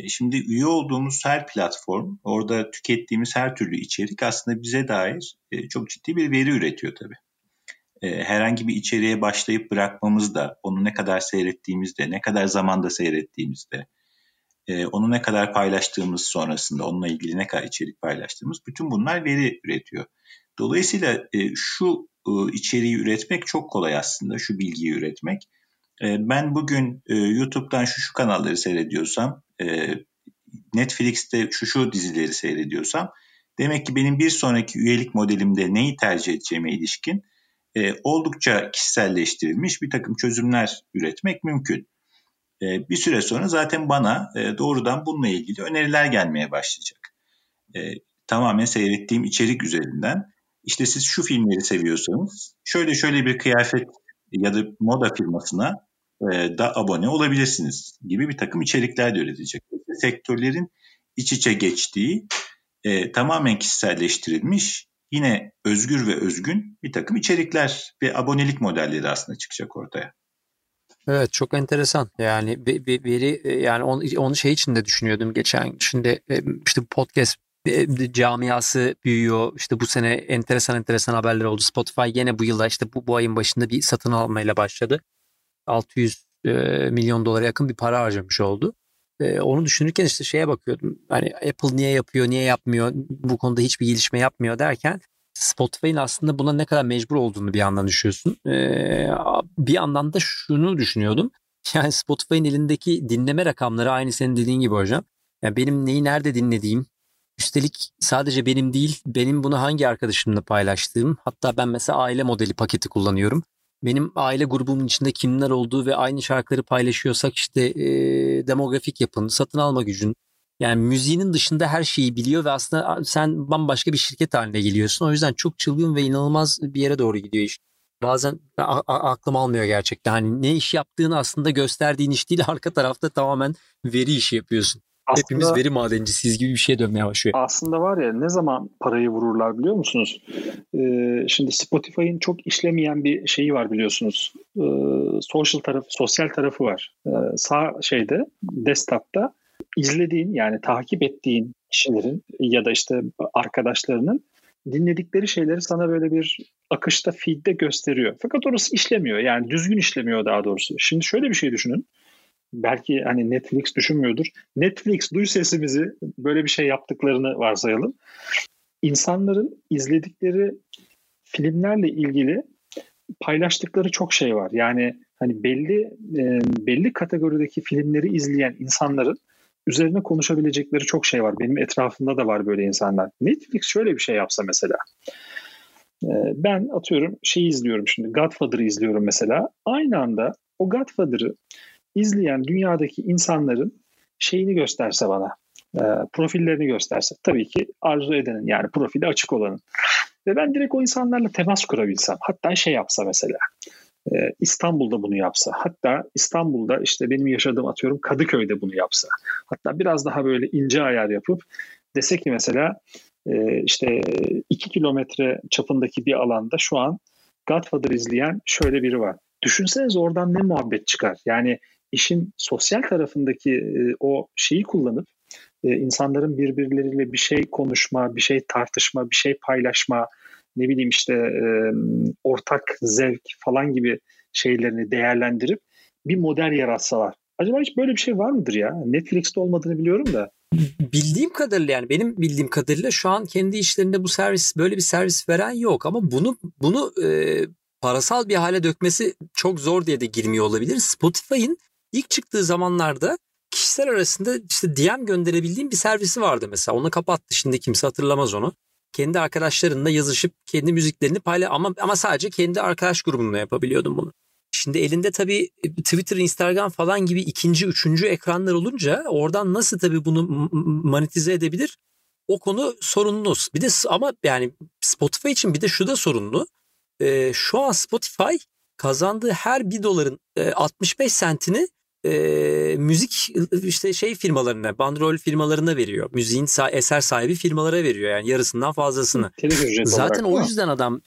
Şimdi üye olduğumuz her platform, orada tükettiğimiz her türlü içerik aslında bize dair çok ciddi bir veri üretiyor tabii. Herhangi bir içeriğe başlayıp bırakmamız da, onu ne kadar seyrettiğimizde, ne kadar zamanda seyrettiğimizde, onu ne kadar paylaştığımız sonrasında, onunla ilgili ne kadar içerik paylaştığımız, bütün bunlar veri üretiyor. Dolayısıyla şu içeriği üretmek çok kolay aslında, şu bilgiyi üretmek. Ee, ben bugün e, YouTube'dan şu şu kanalları seyrediyorsam, e, Netflix'te şu şu dizileri seyrediyorsam, demek ki benim bir sonraki üyelik modelimde neyi tercih edeceğime ilişkin e, oldukça kişiselleştirilmiş bir takım çözümler üretmek mümkün. bir süre sonra zaten bana doğrudan bununla ilgili öneriler gelmeye başlayacak. tamamen seyrettiğim içerik üzerinden işte siz şu filmleri seviyorsanız şöyle şöyle bir kıyafet ya da moda firmasına e, da abone olabilirsiniz gibi bir takım içerikler de üretecek. Sektörlerin iç içe geçtiği e, tamamen kişiselleştirilmiş yine özgür ve özgün bir takım içerikler ve abonelik modelleri aslında çıkacak ortaya. Evet çok enteresan yani veri e, yani onu, onu şey için de düşünüyordum geçen şimdi e, işte podcast camiası büyüyor. İşte bu sene enteresan enteresan haberler oldu. Spotify yine bu yılda işte bu, bu ayın başında bir satın almayla başladı. 600 e, milyon dolara yakın bir para harcamış oldu. E, onu düşünürken işte şeye bakıyordum. Hani Apple niye yapıyor, niye yapmıyor, bu konuda hiçbir gelişme yapmıyor derken Spotify'ın aslında buna ne kadar mecbur olduğunu bir yandan düşüyorsun. E, bir yandan da şunu düşünüyordum. Yani Spotify'ın elindeki dinleme rakamları aynı senin dediğin gibi hocam. Yani benim neyi nerede dinlediğim, Üstelik sadece benim değil, benim bunu hangi arkadaşımla paylaştığım, hatta ben mesela aile modeli paketi kullanıyorum. Benim aile grubumun içinde kimler olduğu ve aynı şarkıları paylaşıyorsak işte e, demografik yapın, satın alma gücün, yani müziğinin dışında her şeyi biliyor ve aslında sen bambaşka bir şirket haline geliyorsun. O yüzden çok çılgın ve inanılmaz bir yere doğru gidiyor iş. Bazen aklım almıyor gerçekten. Hani ne iş yaptığını aslında gösterdiğin iş değil arka tarafta tamamen veri işi yapıyorsun. Aslında, Hepimiz veri madencisiyiz gibi bir şeye dönmeye başlıyor. Aslında var ya ne zaman parayı vururlar biliyor musunuz? Ee, şimdi Spotify'ın çok işlemeyen bir şeyi var biliyorsunuz. Ee, social tarafı, sosyal tarafı var. Ee, sağ şeyde, desktop'ta izlediğin yani takip ettiğin kişilerin ya da işte arkadaşlarının dinledikleri şeyleri sana böyle bir akışta feed'de gösteriyor. Fakat orası işlemiyor. Yani düzgün işlemiyor daha doğrusu. Şimdi şöyle bir şey düşünün. Belki hani Netflix düşünmüyordur. Netflix duy sesimizi böyle bir şey yaptıklarını varsayalım. İnsanların izledikleri filmlerle ilgili paylaştıkları çok şey var. Yani hani belli e, belli kategorideki filmleri izleyen insanların üzerine konuşabilecekleri çok şey var. Benim etrafımda da var böyle insanlar. Netflix şöyle bir şey yapsa mesela. E, ben atıyorum şeyi izliyorum şimdi. Godfather'ı izliyorum mesela. Aynı anda o Godfather'ı izleyen dünyadaki insanların şeyini gösterse bana. E, profillerini gösterse. Tabii ki arzu edenin yani profili açık olanın. Ve ben direkt o insanlarla temas kurabilsem. Hatta şey yapsa mesela. Ee, İstanbul'da bunu yapsa, hatta İstanbul'da işte benim yaşadığım atıyorum Kadıköy'de bunu yapsa, hatta biraz daha böyle ince ayar yapıp dese ki mesela e, işte iki kilometre çapındaki bir alanda şu an Godfather izleyen şöyle biri var. Düşünseniz oradan ne muhabbet çıkar? Yani işin sosyal tarafındaki e, o şeyi kullanıp e, insanların birbirleriyle bir şey konuşma, bir şey tartışma, bir şey paylaşma, ne bileyim işte e, ortak zevk falan gibi şeylerini değerlendirip bir model yaratsalar. Acaba hiç böyle bir şey var mıdır ya? Netflix'te olmadığını biliyorum da. Bildiğim kadarıyla yani benim bildiğim kadarıyla şu an kendi işlerinde bu servis böyle bir servis veren yok ama bunu bunu e, parasal bir hale dökmesi çok zor diye de girmiyor olabilir. Spotify'ın ilk çıktığı zamanlarda kişiler arasında işte DM gönderebildiğim bir servisi vardı mesela. Onu kapattı. Şimdi kimse hatırlamaz onu kendi arkadaşlarınla yazışıp kendi müziklerini paylaş ama ama sadece kendi arkadaş grubunla yapabiliyordum bunu. Şimdi elinde tabii e, Twitter, Instagram falan gibi ikinci, üçüncü ekranlar olunca oradan nasıl tabii bunu monetize edebilir? O konu sorunlu. Bir de ama yani Spotify için bir de şu da sorunlu. Ee, şu an Spotify kazandığı her bir doların e, 65 sentini e, müzik işte şey firmalarına, bandrol firmalarına veriyor. Müziğin sa- eser sahibi firmalara veriyor yani yarısından fazlasını. Zaten o yüzden adam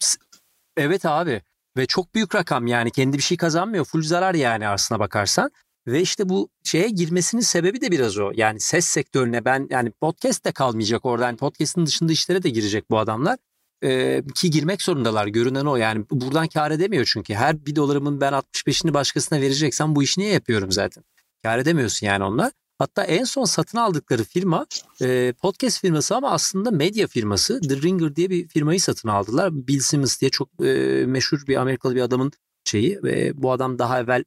evet abi ve çok büyük rakam yani kendi bir şey kazanmıyor. Full zarar yani aslına bakarsan. Ve işte bu şeye girmesinin sebebi de biraz o. Yani ses sektörüne ben yani podcast de kalmayacak oradan. Yani podcast'ın dışında işlere de girecek bu adamlar e, ki girmek zorundalar. Görünen o yani buradan kar edemiyor çünkü. Her bir dolarımın ben 65'ini başkasına vereceksem bu işi niye yapıyorum zaten? Kar edemiyorsun yani onlar. Hatta en son satın aldıkları firma e, podcast firması ama aslında medya firması. The Ringer diye bir firmayı satın aldılar. Bill Simmons diye çok e, meşhur bir Amerikalı bir adamın şeyi ve bu adam daha evvel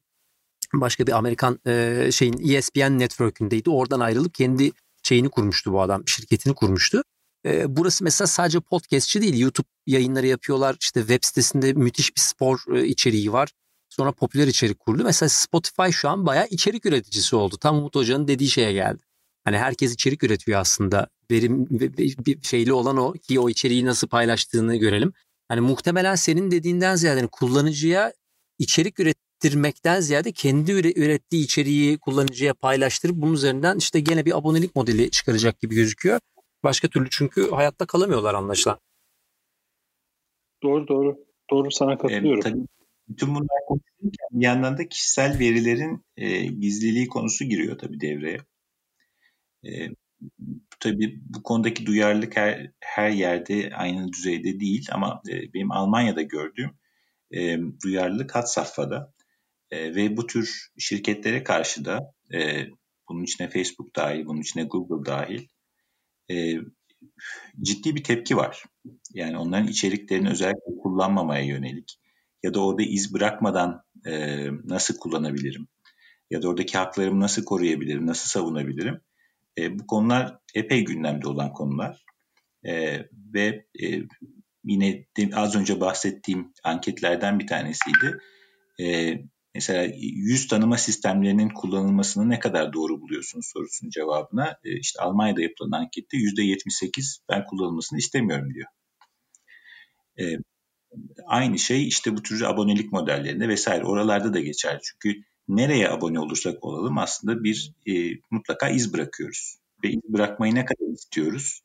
başka bir Amerikan e, şeyin ESPN network'ündeydi. Oradan ayrılıp kendi şeyini kurmuştu bu adam, şirketini kurmuştu. E, burası mesela sadece podcastçi değil. YouTube yayınları yapıyorlar. İşte web sitesinde müthiş bir spor e, içeriği var. Sonra popüler içerik kurdu. Mesela Spotify şu an bayağı içerik üreticisi oldu. Tam Umut Hoca'nın dediği şeye geldi. Hani herkes içerik üretiyor aslında. Verim bir şeyli olan o ki o içeriği nasıl paylaştığını görelim. Hani muhtemelen senin dediğinden ziyade yani kullanıcıya içerik ürettirmekten ziyade kendi ürettiği içeriği kullanıcıya paylaştırıp bunun üzerinden işte gene bir abonelik modeli çıkaracak gibi gözüküyor. Başka türlü çünkü hayatta kalamıyorlar anlaşılan. Doğru doğru. Doğru sana katılıyorum. E, tabii, bütün bunlar konuşulurken bir yandan da kişisel verilerin e, gizliliği konusu giriyor tabii devreye. E, tabii bu konudaki duyarlılık her, her yerde aynı düzeyde değil ama e, benim Almanya'da gördüğüm e, duyarlılık hat safhada e, ve bu tür şirketlere karşı da e, bunun içine Facebook dahil, bunun içine Google dahil e, ciddi bir tepki var. Yani onların içeriklerini özellikle kullanmamaya yönelik ya da orada iz bırakmadan e, nasıl kullanabilirim ya da oradaki haklarımı nasıl koruyabilirim, nasıl savunabilirim? E, bu konular epey gündemde olan konular e, ve e, yine de, az önce bahsettiğim anketlerden bir tanesiydi. e, mesela yüz tanıma sistemlerinin kullanılmasını ne kadar doğru buluyorsunuz sorusunun cevabına e, işte Almanya'da yapılan ankette yüzde 78 ben kullanılmasını istemiyorum diyor. E, aynı şey işte bu tür abonelik modellerinde vesaire oralarda da geçer. Çünkü nereye abone olursak olalım aslında bir e, mutlaka iz bırakıyoruz. Ve iz bırakmayı ne kadar istiyoruz?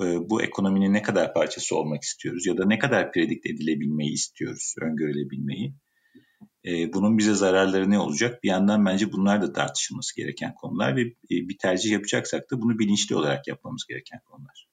Bu ekonominin ne kadar parçası olmak istiyoruz? Ya da ne kadar predikt edilebilmeyi istiyoruz, öngörülebilmeyi? E, bunun bize zararları ne olacak? Bir yandan bence bunlar da tartışılması gereken konular ve e, bir tercih yapacaksak da bunu bilinçli olarak yapmamız gereken konular.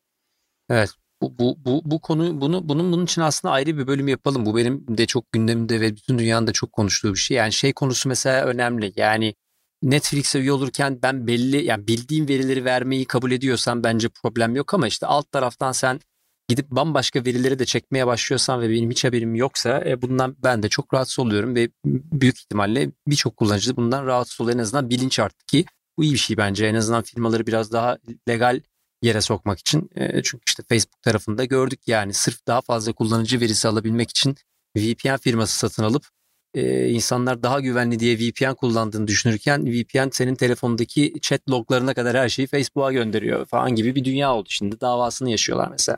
Evet. Bu, bu, bu, bu konu bunu bunun bunun için aslında ayrı bir bölüm yapalım. Bu benim de çok gündemimde ve bütün dünyanın da çok konuştuğu bir şey. Yani şey konusu mesela önemli. Yani Netflix'e üye olurken ben belli yani bildiğim verileri vermeyi kabul ediyorsam bence problem yok ama işte alt taraftan sen gidip bambaşka verileri de çekmeye başlıyorsan ve benim hiç haberim yoksa e, bundan ben de çok rahatsız oluyorum ve büyük ihtimalle birçok kullanıcı da bundan rahatsız oluyor. En azından bilinç arttı ki bu iyi bir şey bence. En azından firmaları biraz daha legal yere sokmak için. E, çünkü işte Facebook tarafında gördük yani sırf daha fazla kullanıcı verisi alabilmek için VPN firması satın alıp e, insanlar daha güvenli diye VPN kullandığını düşünürken VPN senin telefondaki chat loglarına kadar her şeyi Facebook'a gönderiyor falan gibi bir dünya oldu. Şimdi davasını yaşıyorlar mesela.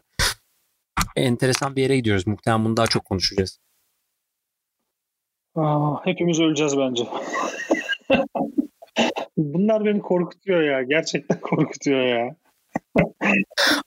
Enteresan bir yere gidiyoruz. Muhtemelen bunu daha çok konuşacağız. Aa, hepimiz öleceğiz bence. Bunlar beni korkutuyor ya. Gerçekten korkutuyor ya.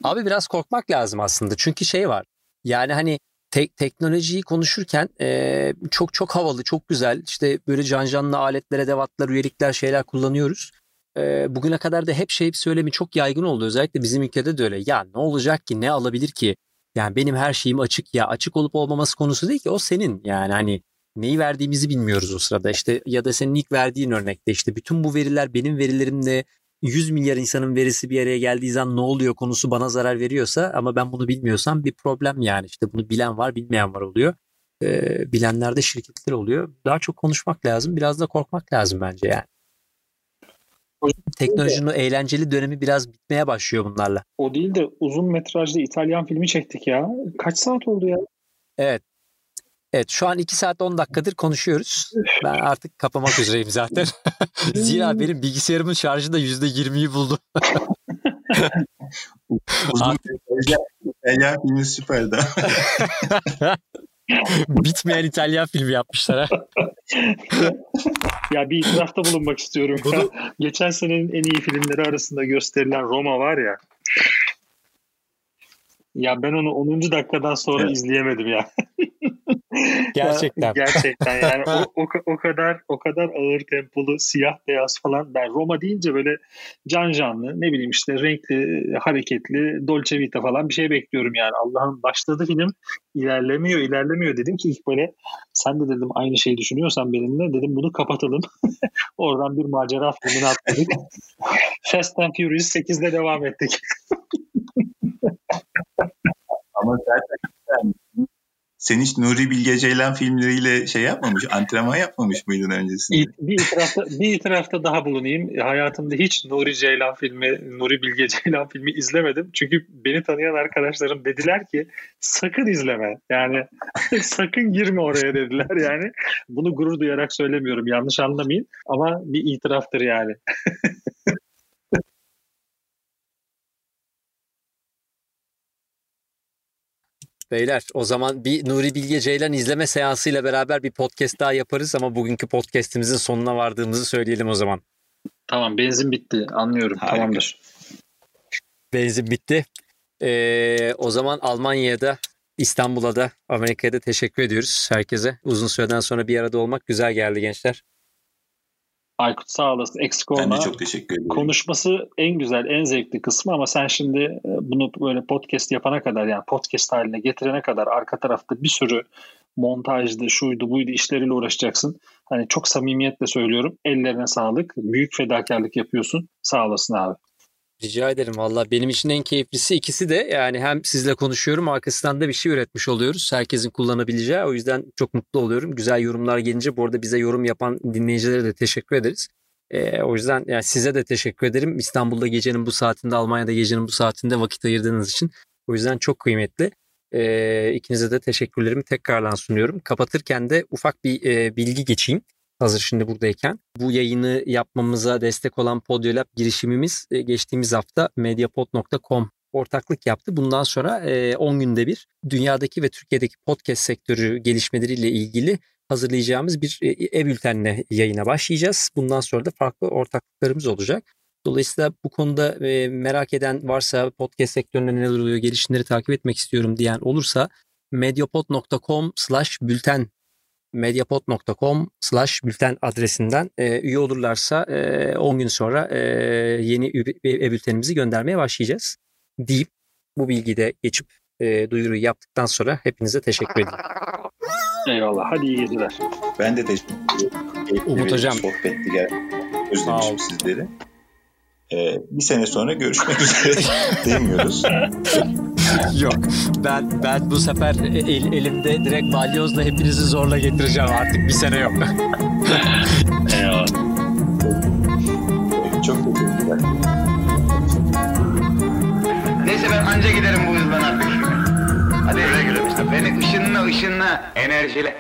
Abi biraz korkmak lazım aslında. Çünkü şey var. Yani hani tek teknolojiyi konuşurken e, çok çok havalı, çok güzel. İşte böyle can canlı aletlere, devatlar, üyelikler, şeyler kullanıyoruz. E, bugüne kadar da hep şey söylemi çok yaygın oldu. Özellikle bizim ülkede de öyle. Ya ne olacak ki, ne alabilir ki? Yani benim her şeyim açık ya. Açık olup olmaması konusu değil ki. O senin. Yani hani neyi verdiğimizi bilmiyoruz o sırada. İşte ya da senin ilk verdiğin örnekte işte bütün bu veriler benim verilerimle 100 milyar insanın verisi bir araya geldiği zaman ne oluyor konusu bana zarar veriyorsa ama ben bunu bilmiyorsam bir problem yani. işte bunu bilen var bilmeyen var oluyor. Ee, bilenlerde şirketler oluyor. Daha çok konuşmak lazım. Biraz da korkmak lazım bence yani. Teknolojinin o eğlenceli dönemi biraz bitmeye başlıyor bunlarla. O değil de uzun metrajlı İtalyan filmi çektik ya. Kaç saat oldu ya? Evet. Evet şu an 2 saat 10 dakikadır konuşuyoruz. Ben artık kapamak üzereyim zaten. Zira benim bilgisayarımın şarjı da %20'yi buldu. Uzun İtalyan filmi süperdi. Bitmeyen İtalyan filmi yapmışlar ha. ya bir itirafta bulunmak istiyorum. Ya. Geçen senenin en iyi filmleri arasında gösterilen Roma var ya. Ya ben onu 10. dakikadan sonra evet. izleyemedim ya. Gerçekten. Gerçekten yani o, o, o kadar o kadar ağır tempolu siyah beyaz falan. Ben Roma deyince böyle can canlı ne bileyim işte renkli hareketli Dolce Vita falan bir şey bekliyorum yani. Allah'ın başladı film ilerlemiyor ilerlemiyor. Dedim ki ilk böyle sen de dedim aynı şeyi düşünüyorsan benimle dedim bunu kapatalım. Oradan bir macera filmini atladık. Fast and Furious 8'de devam ettik. Ama zaten sen hiç Nuri Bilge Ceylan filmleriyle şey yapmamış, antrenman yapmamış mıydın öncesinde? Bir itirafta, bir itirafta daha bulunayım. Hayatımda hiç Nuri Ceylan filmi, Nuri Bilge Ceylan filmi izlemedim. Çünkü beni tanıyan arkadaşlarım dediler ki sakın izleme. Yani sakın girme oraya dediler yani. Bunu gurur duyarak söylemiyorum. Yanlış anlamayın. Ama bir itiraftır yani. Beyler o zaman bir Nuri Bilge Ceylan izleme seansıyla beraber bir podcast daha yaparız ama bugünkü podcastimizin sonuna vardığımızı söyleyelim o zaman. Tamam benzin bitti anlıyorum Harika. tamamdır. Benzin bitti. Ee, o zaman Almanya'da İstanbul'a da Amerika'ya da teşekkür ediyoruz herkese. Uzun süreden sonra bir arada olmak güzel geldi gençler. Aykut sağ olasın. Eksik olma. Ben de çok teşekkür ederim. Konuşması en güzel, en zevkli kısmı ama sen şimdi e, bunu böyle podcast yapana kadar yani podcast haline getirene kadar arka tarafta bir sürü montajdı, şuydu, buydu işleriyle uğraşacaksın. Hani çok samimiyetle söylüyorum. Ellerine sağlık. Büyük fedakarlık yapıyorsun. Sağ olasın abi. Rica ederim valla. Benim için en keyiflisi ikisi de yani hem sizle konuşuyorum arkasından da bir şey üretmiş oluyoruz. Herkesin kullanabileceği. O yüzden çok mutlu oluyorum. Güzel yorumlar gelince bu arada bize yorum yapan dinleyicilere de teşekkür ederiz. Ee, o yüzden yani size de teşekkür ederim. İstanbul'da gecenin bu saatinde, Almanya'da gecenin bu saatinde vakit ayırdığınız için. O yüzden çok kıymetli. E, ikinize de teşekkürlerimi tekrardan sunuyorum. Kapatırken de ufak bir e, bilgi geçeyim. Hazır şimdi buradayken. Bu yayını yapmamıza destek olan Podyolab girişimimiz e, geçtiğimiz hafta mediapod.com ortaklık yaptı. Bundan sonra 10 e, günde bir dünyadaki ve Türkiye'deki podcast sektörü gelişmeleriyle ilgili hazırlayacağımız bir e, ev bültenle yayına başlayacağız. Bundan sonra da farklı ortaklıklarımız olacak. Dolayısıyla bu konuda e, merak eden varsa podcast sektöründe neler oluyor, gelişimleri takip etmek istiyorum diyen olursa mediapod.com slash bülten mediapod.com slash bülten adresinden e, üye olurlarsa e, 10 gün sonra e, yeni e-bültenimizi göndermeye başlayacağız deyip bu bilgiyi de geçip e, duyuruyu yaptıktan sonra hepinize teşekkür ederim. Eyvallah. Hadi iyi geceler. Ben de teşekkür ederim. Umut Hocam. Sohbetti gel. Özlemişim sizleri. Ee, bir sene sonra görüşmek üzere demiyoruz. Yok. Ben ben bu sefer el, elimde direkt balyozla hepinizi zorla getireceğim artık. Bir sene yok. Eyvallah. Çok teşekkürler. Neyse ben anca giderim bu hızdan artık. Hadi güle güle Beni ışınla ışınla enerjiyle.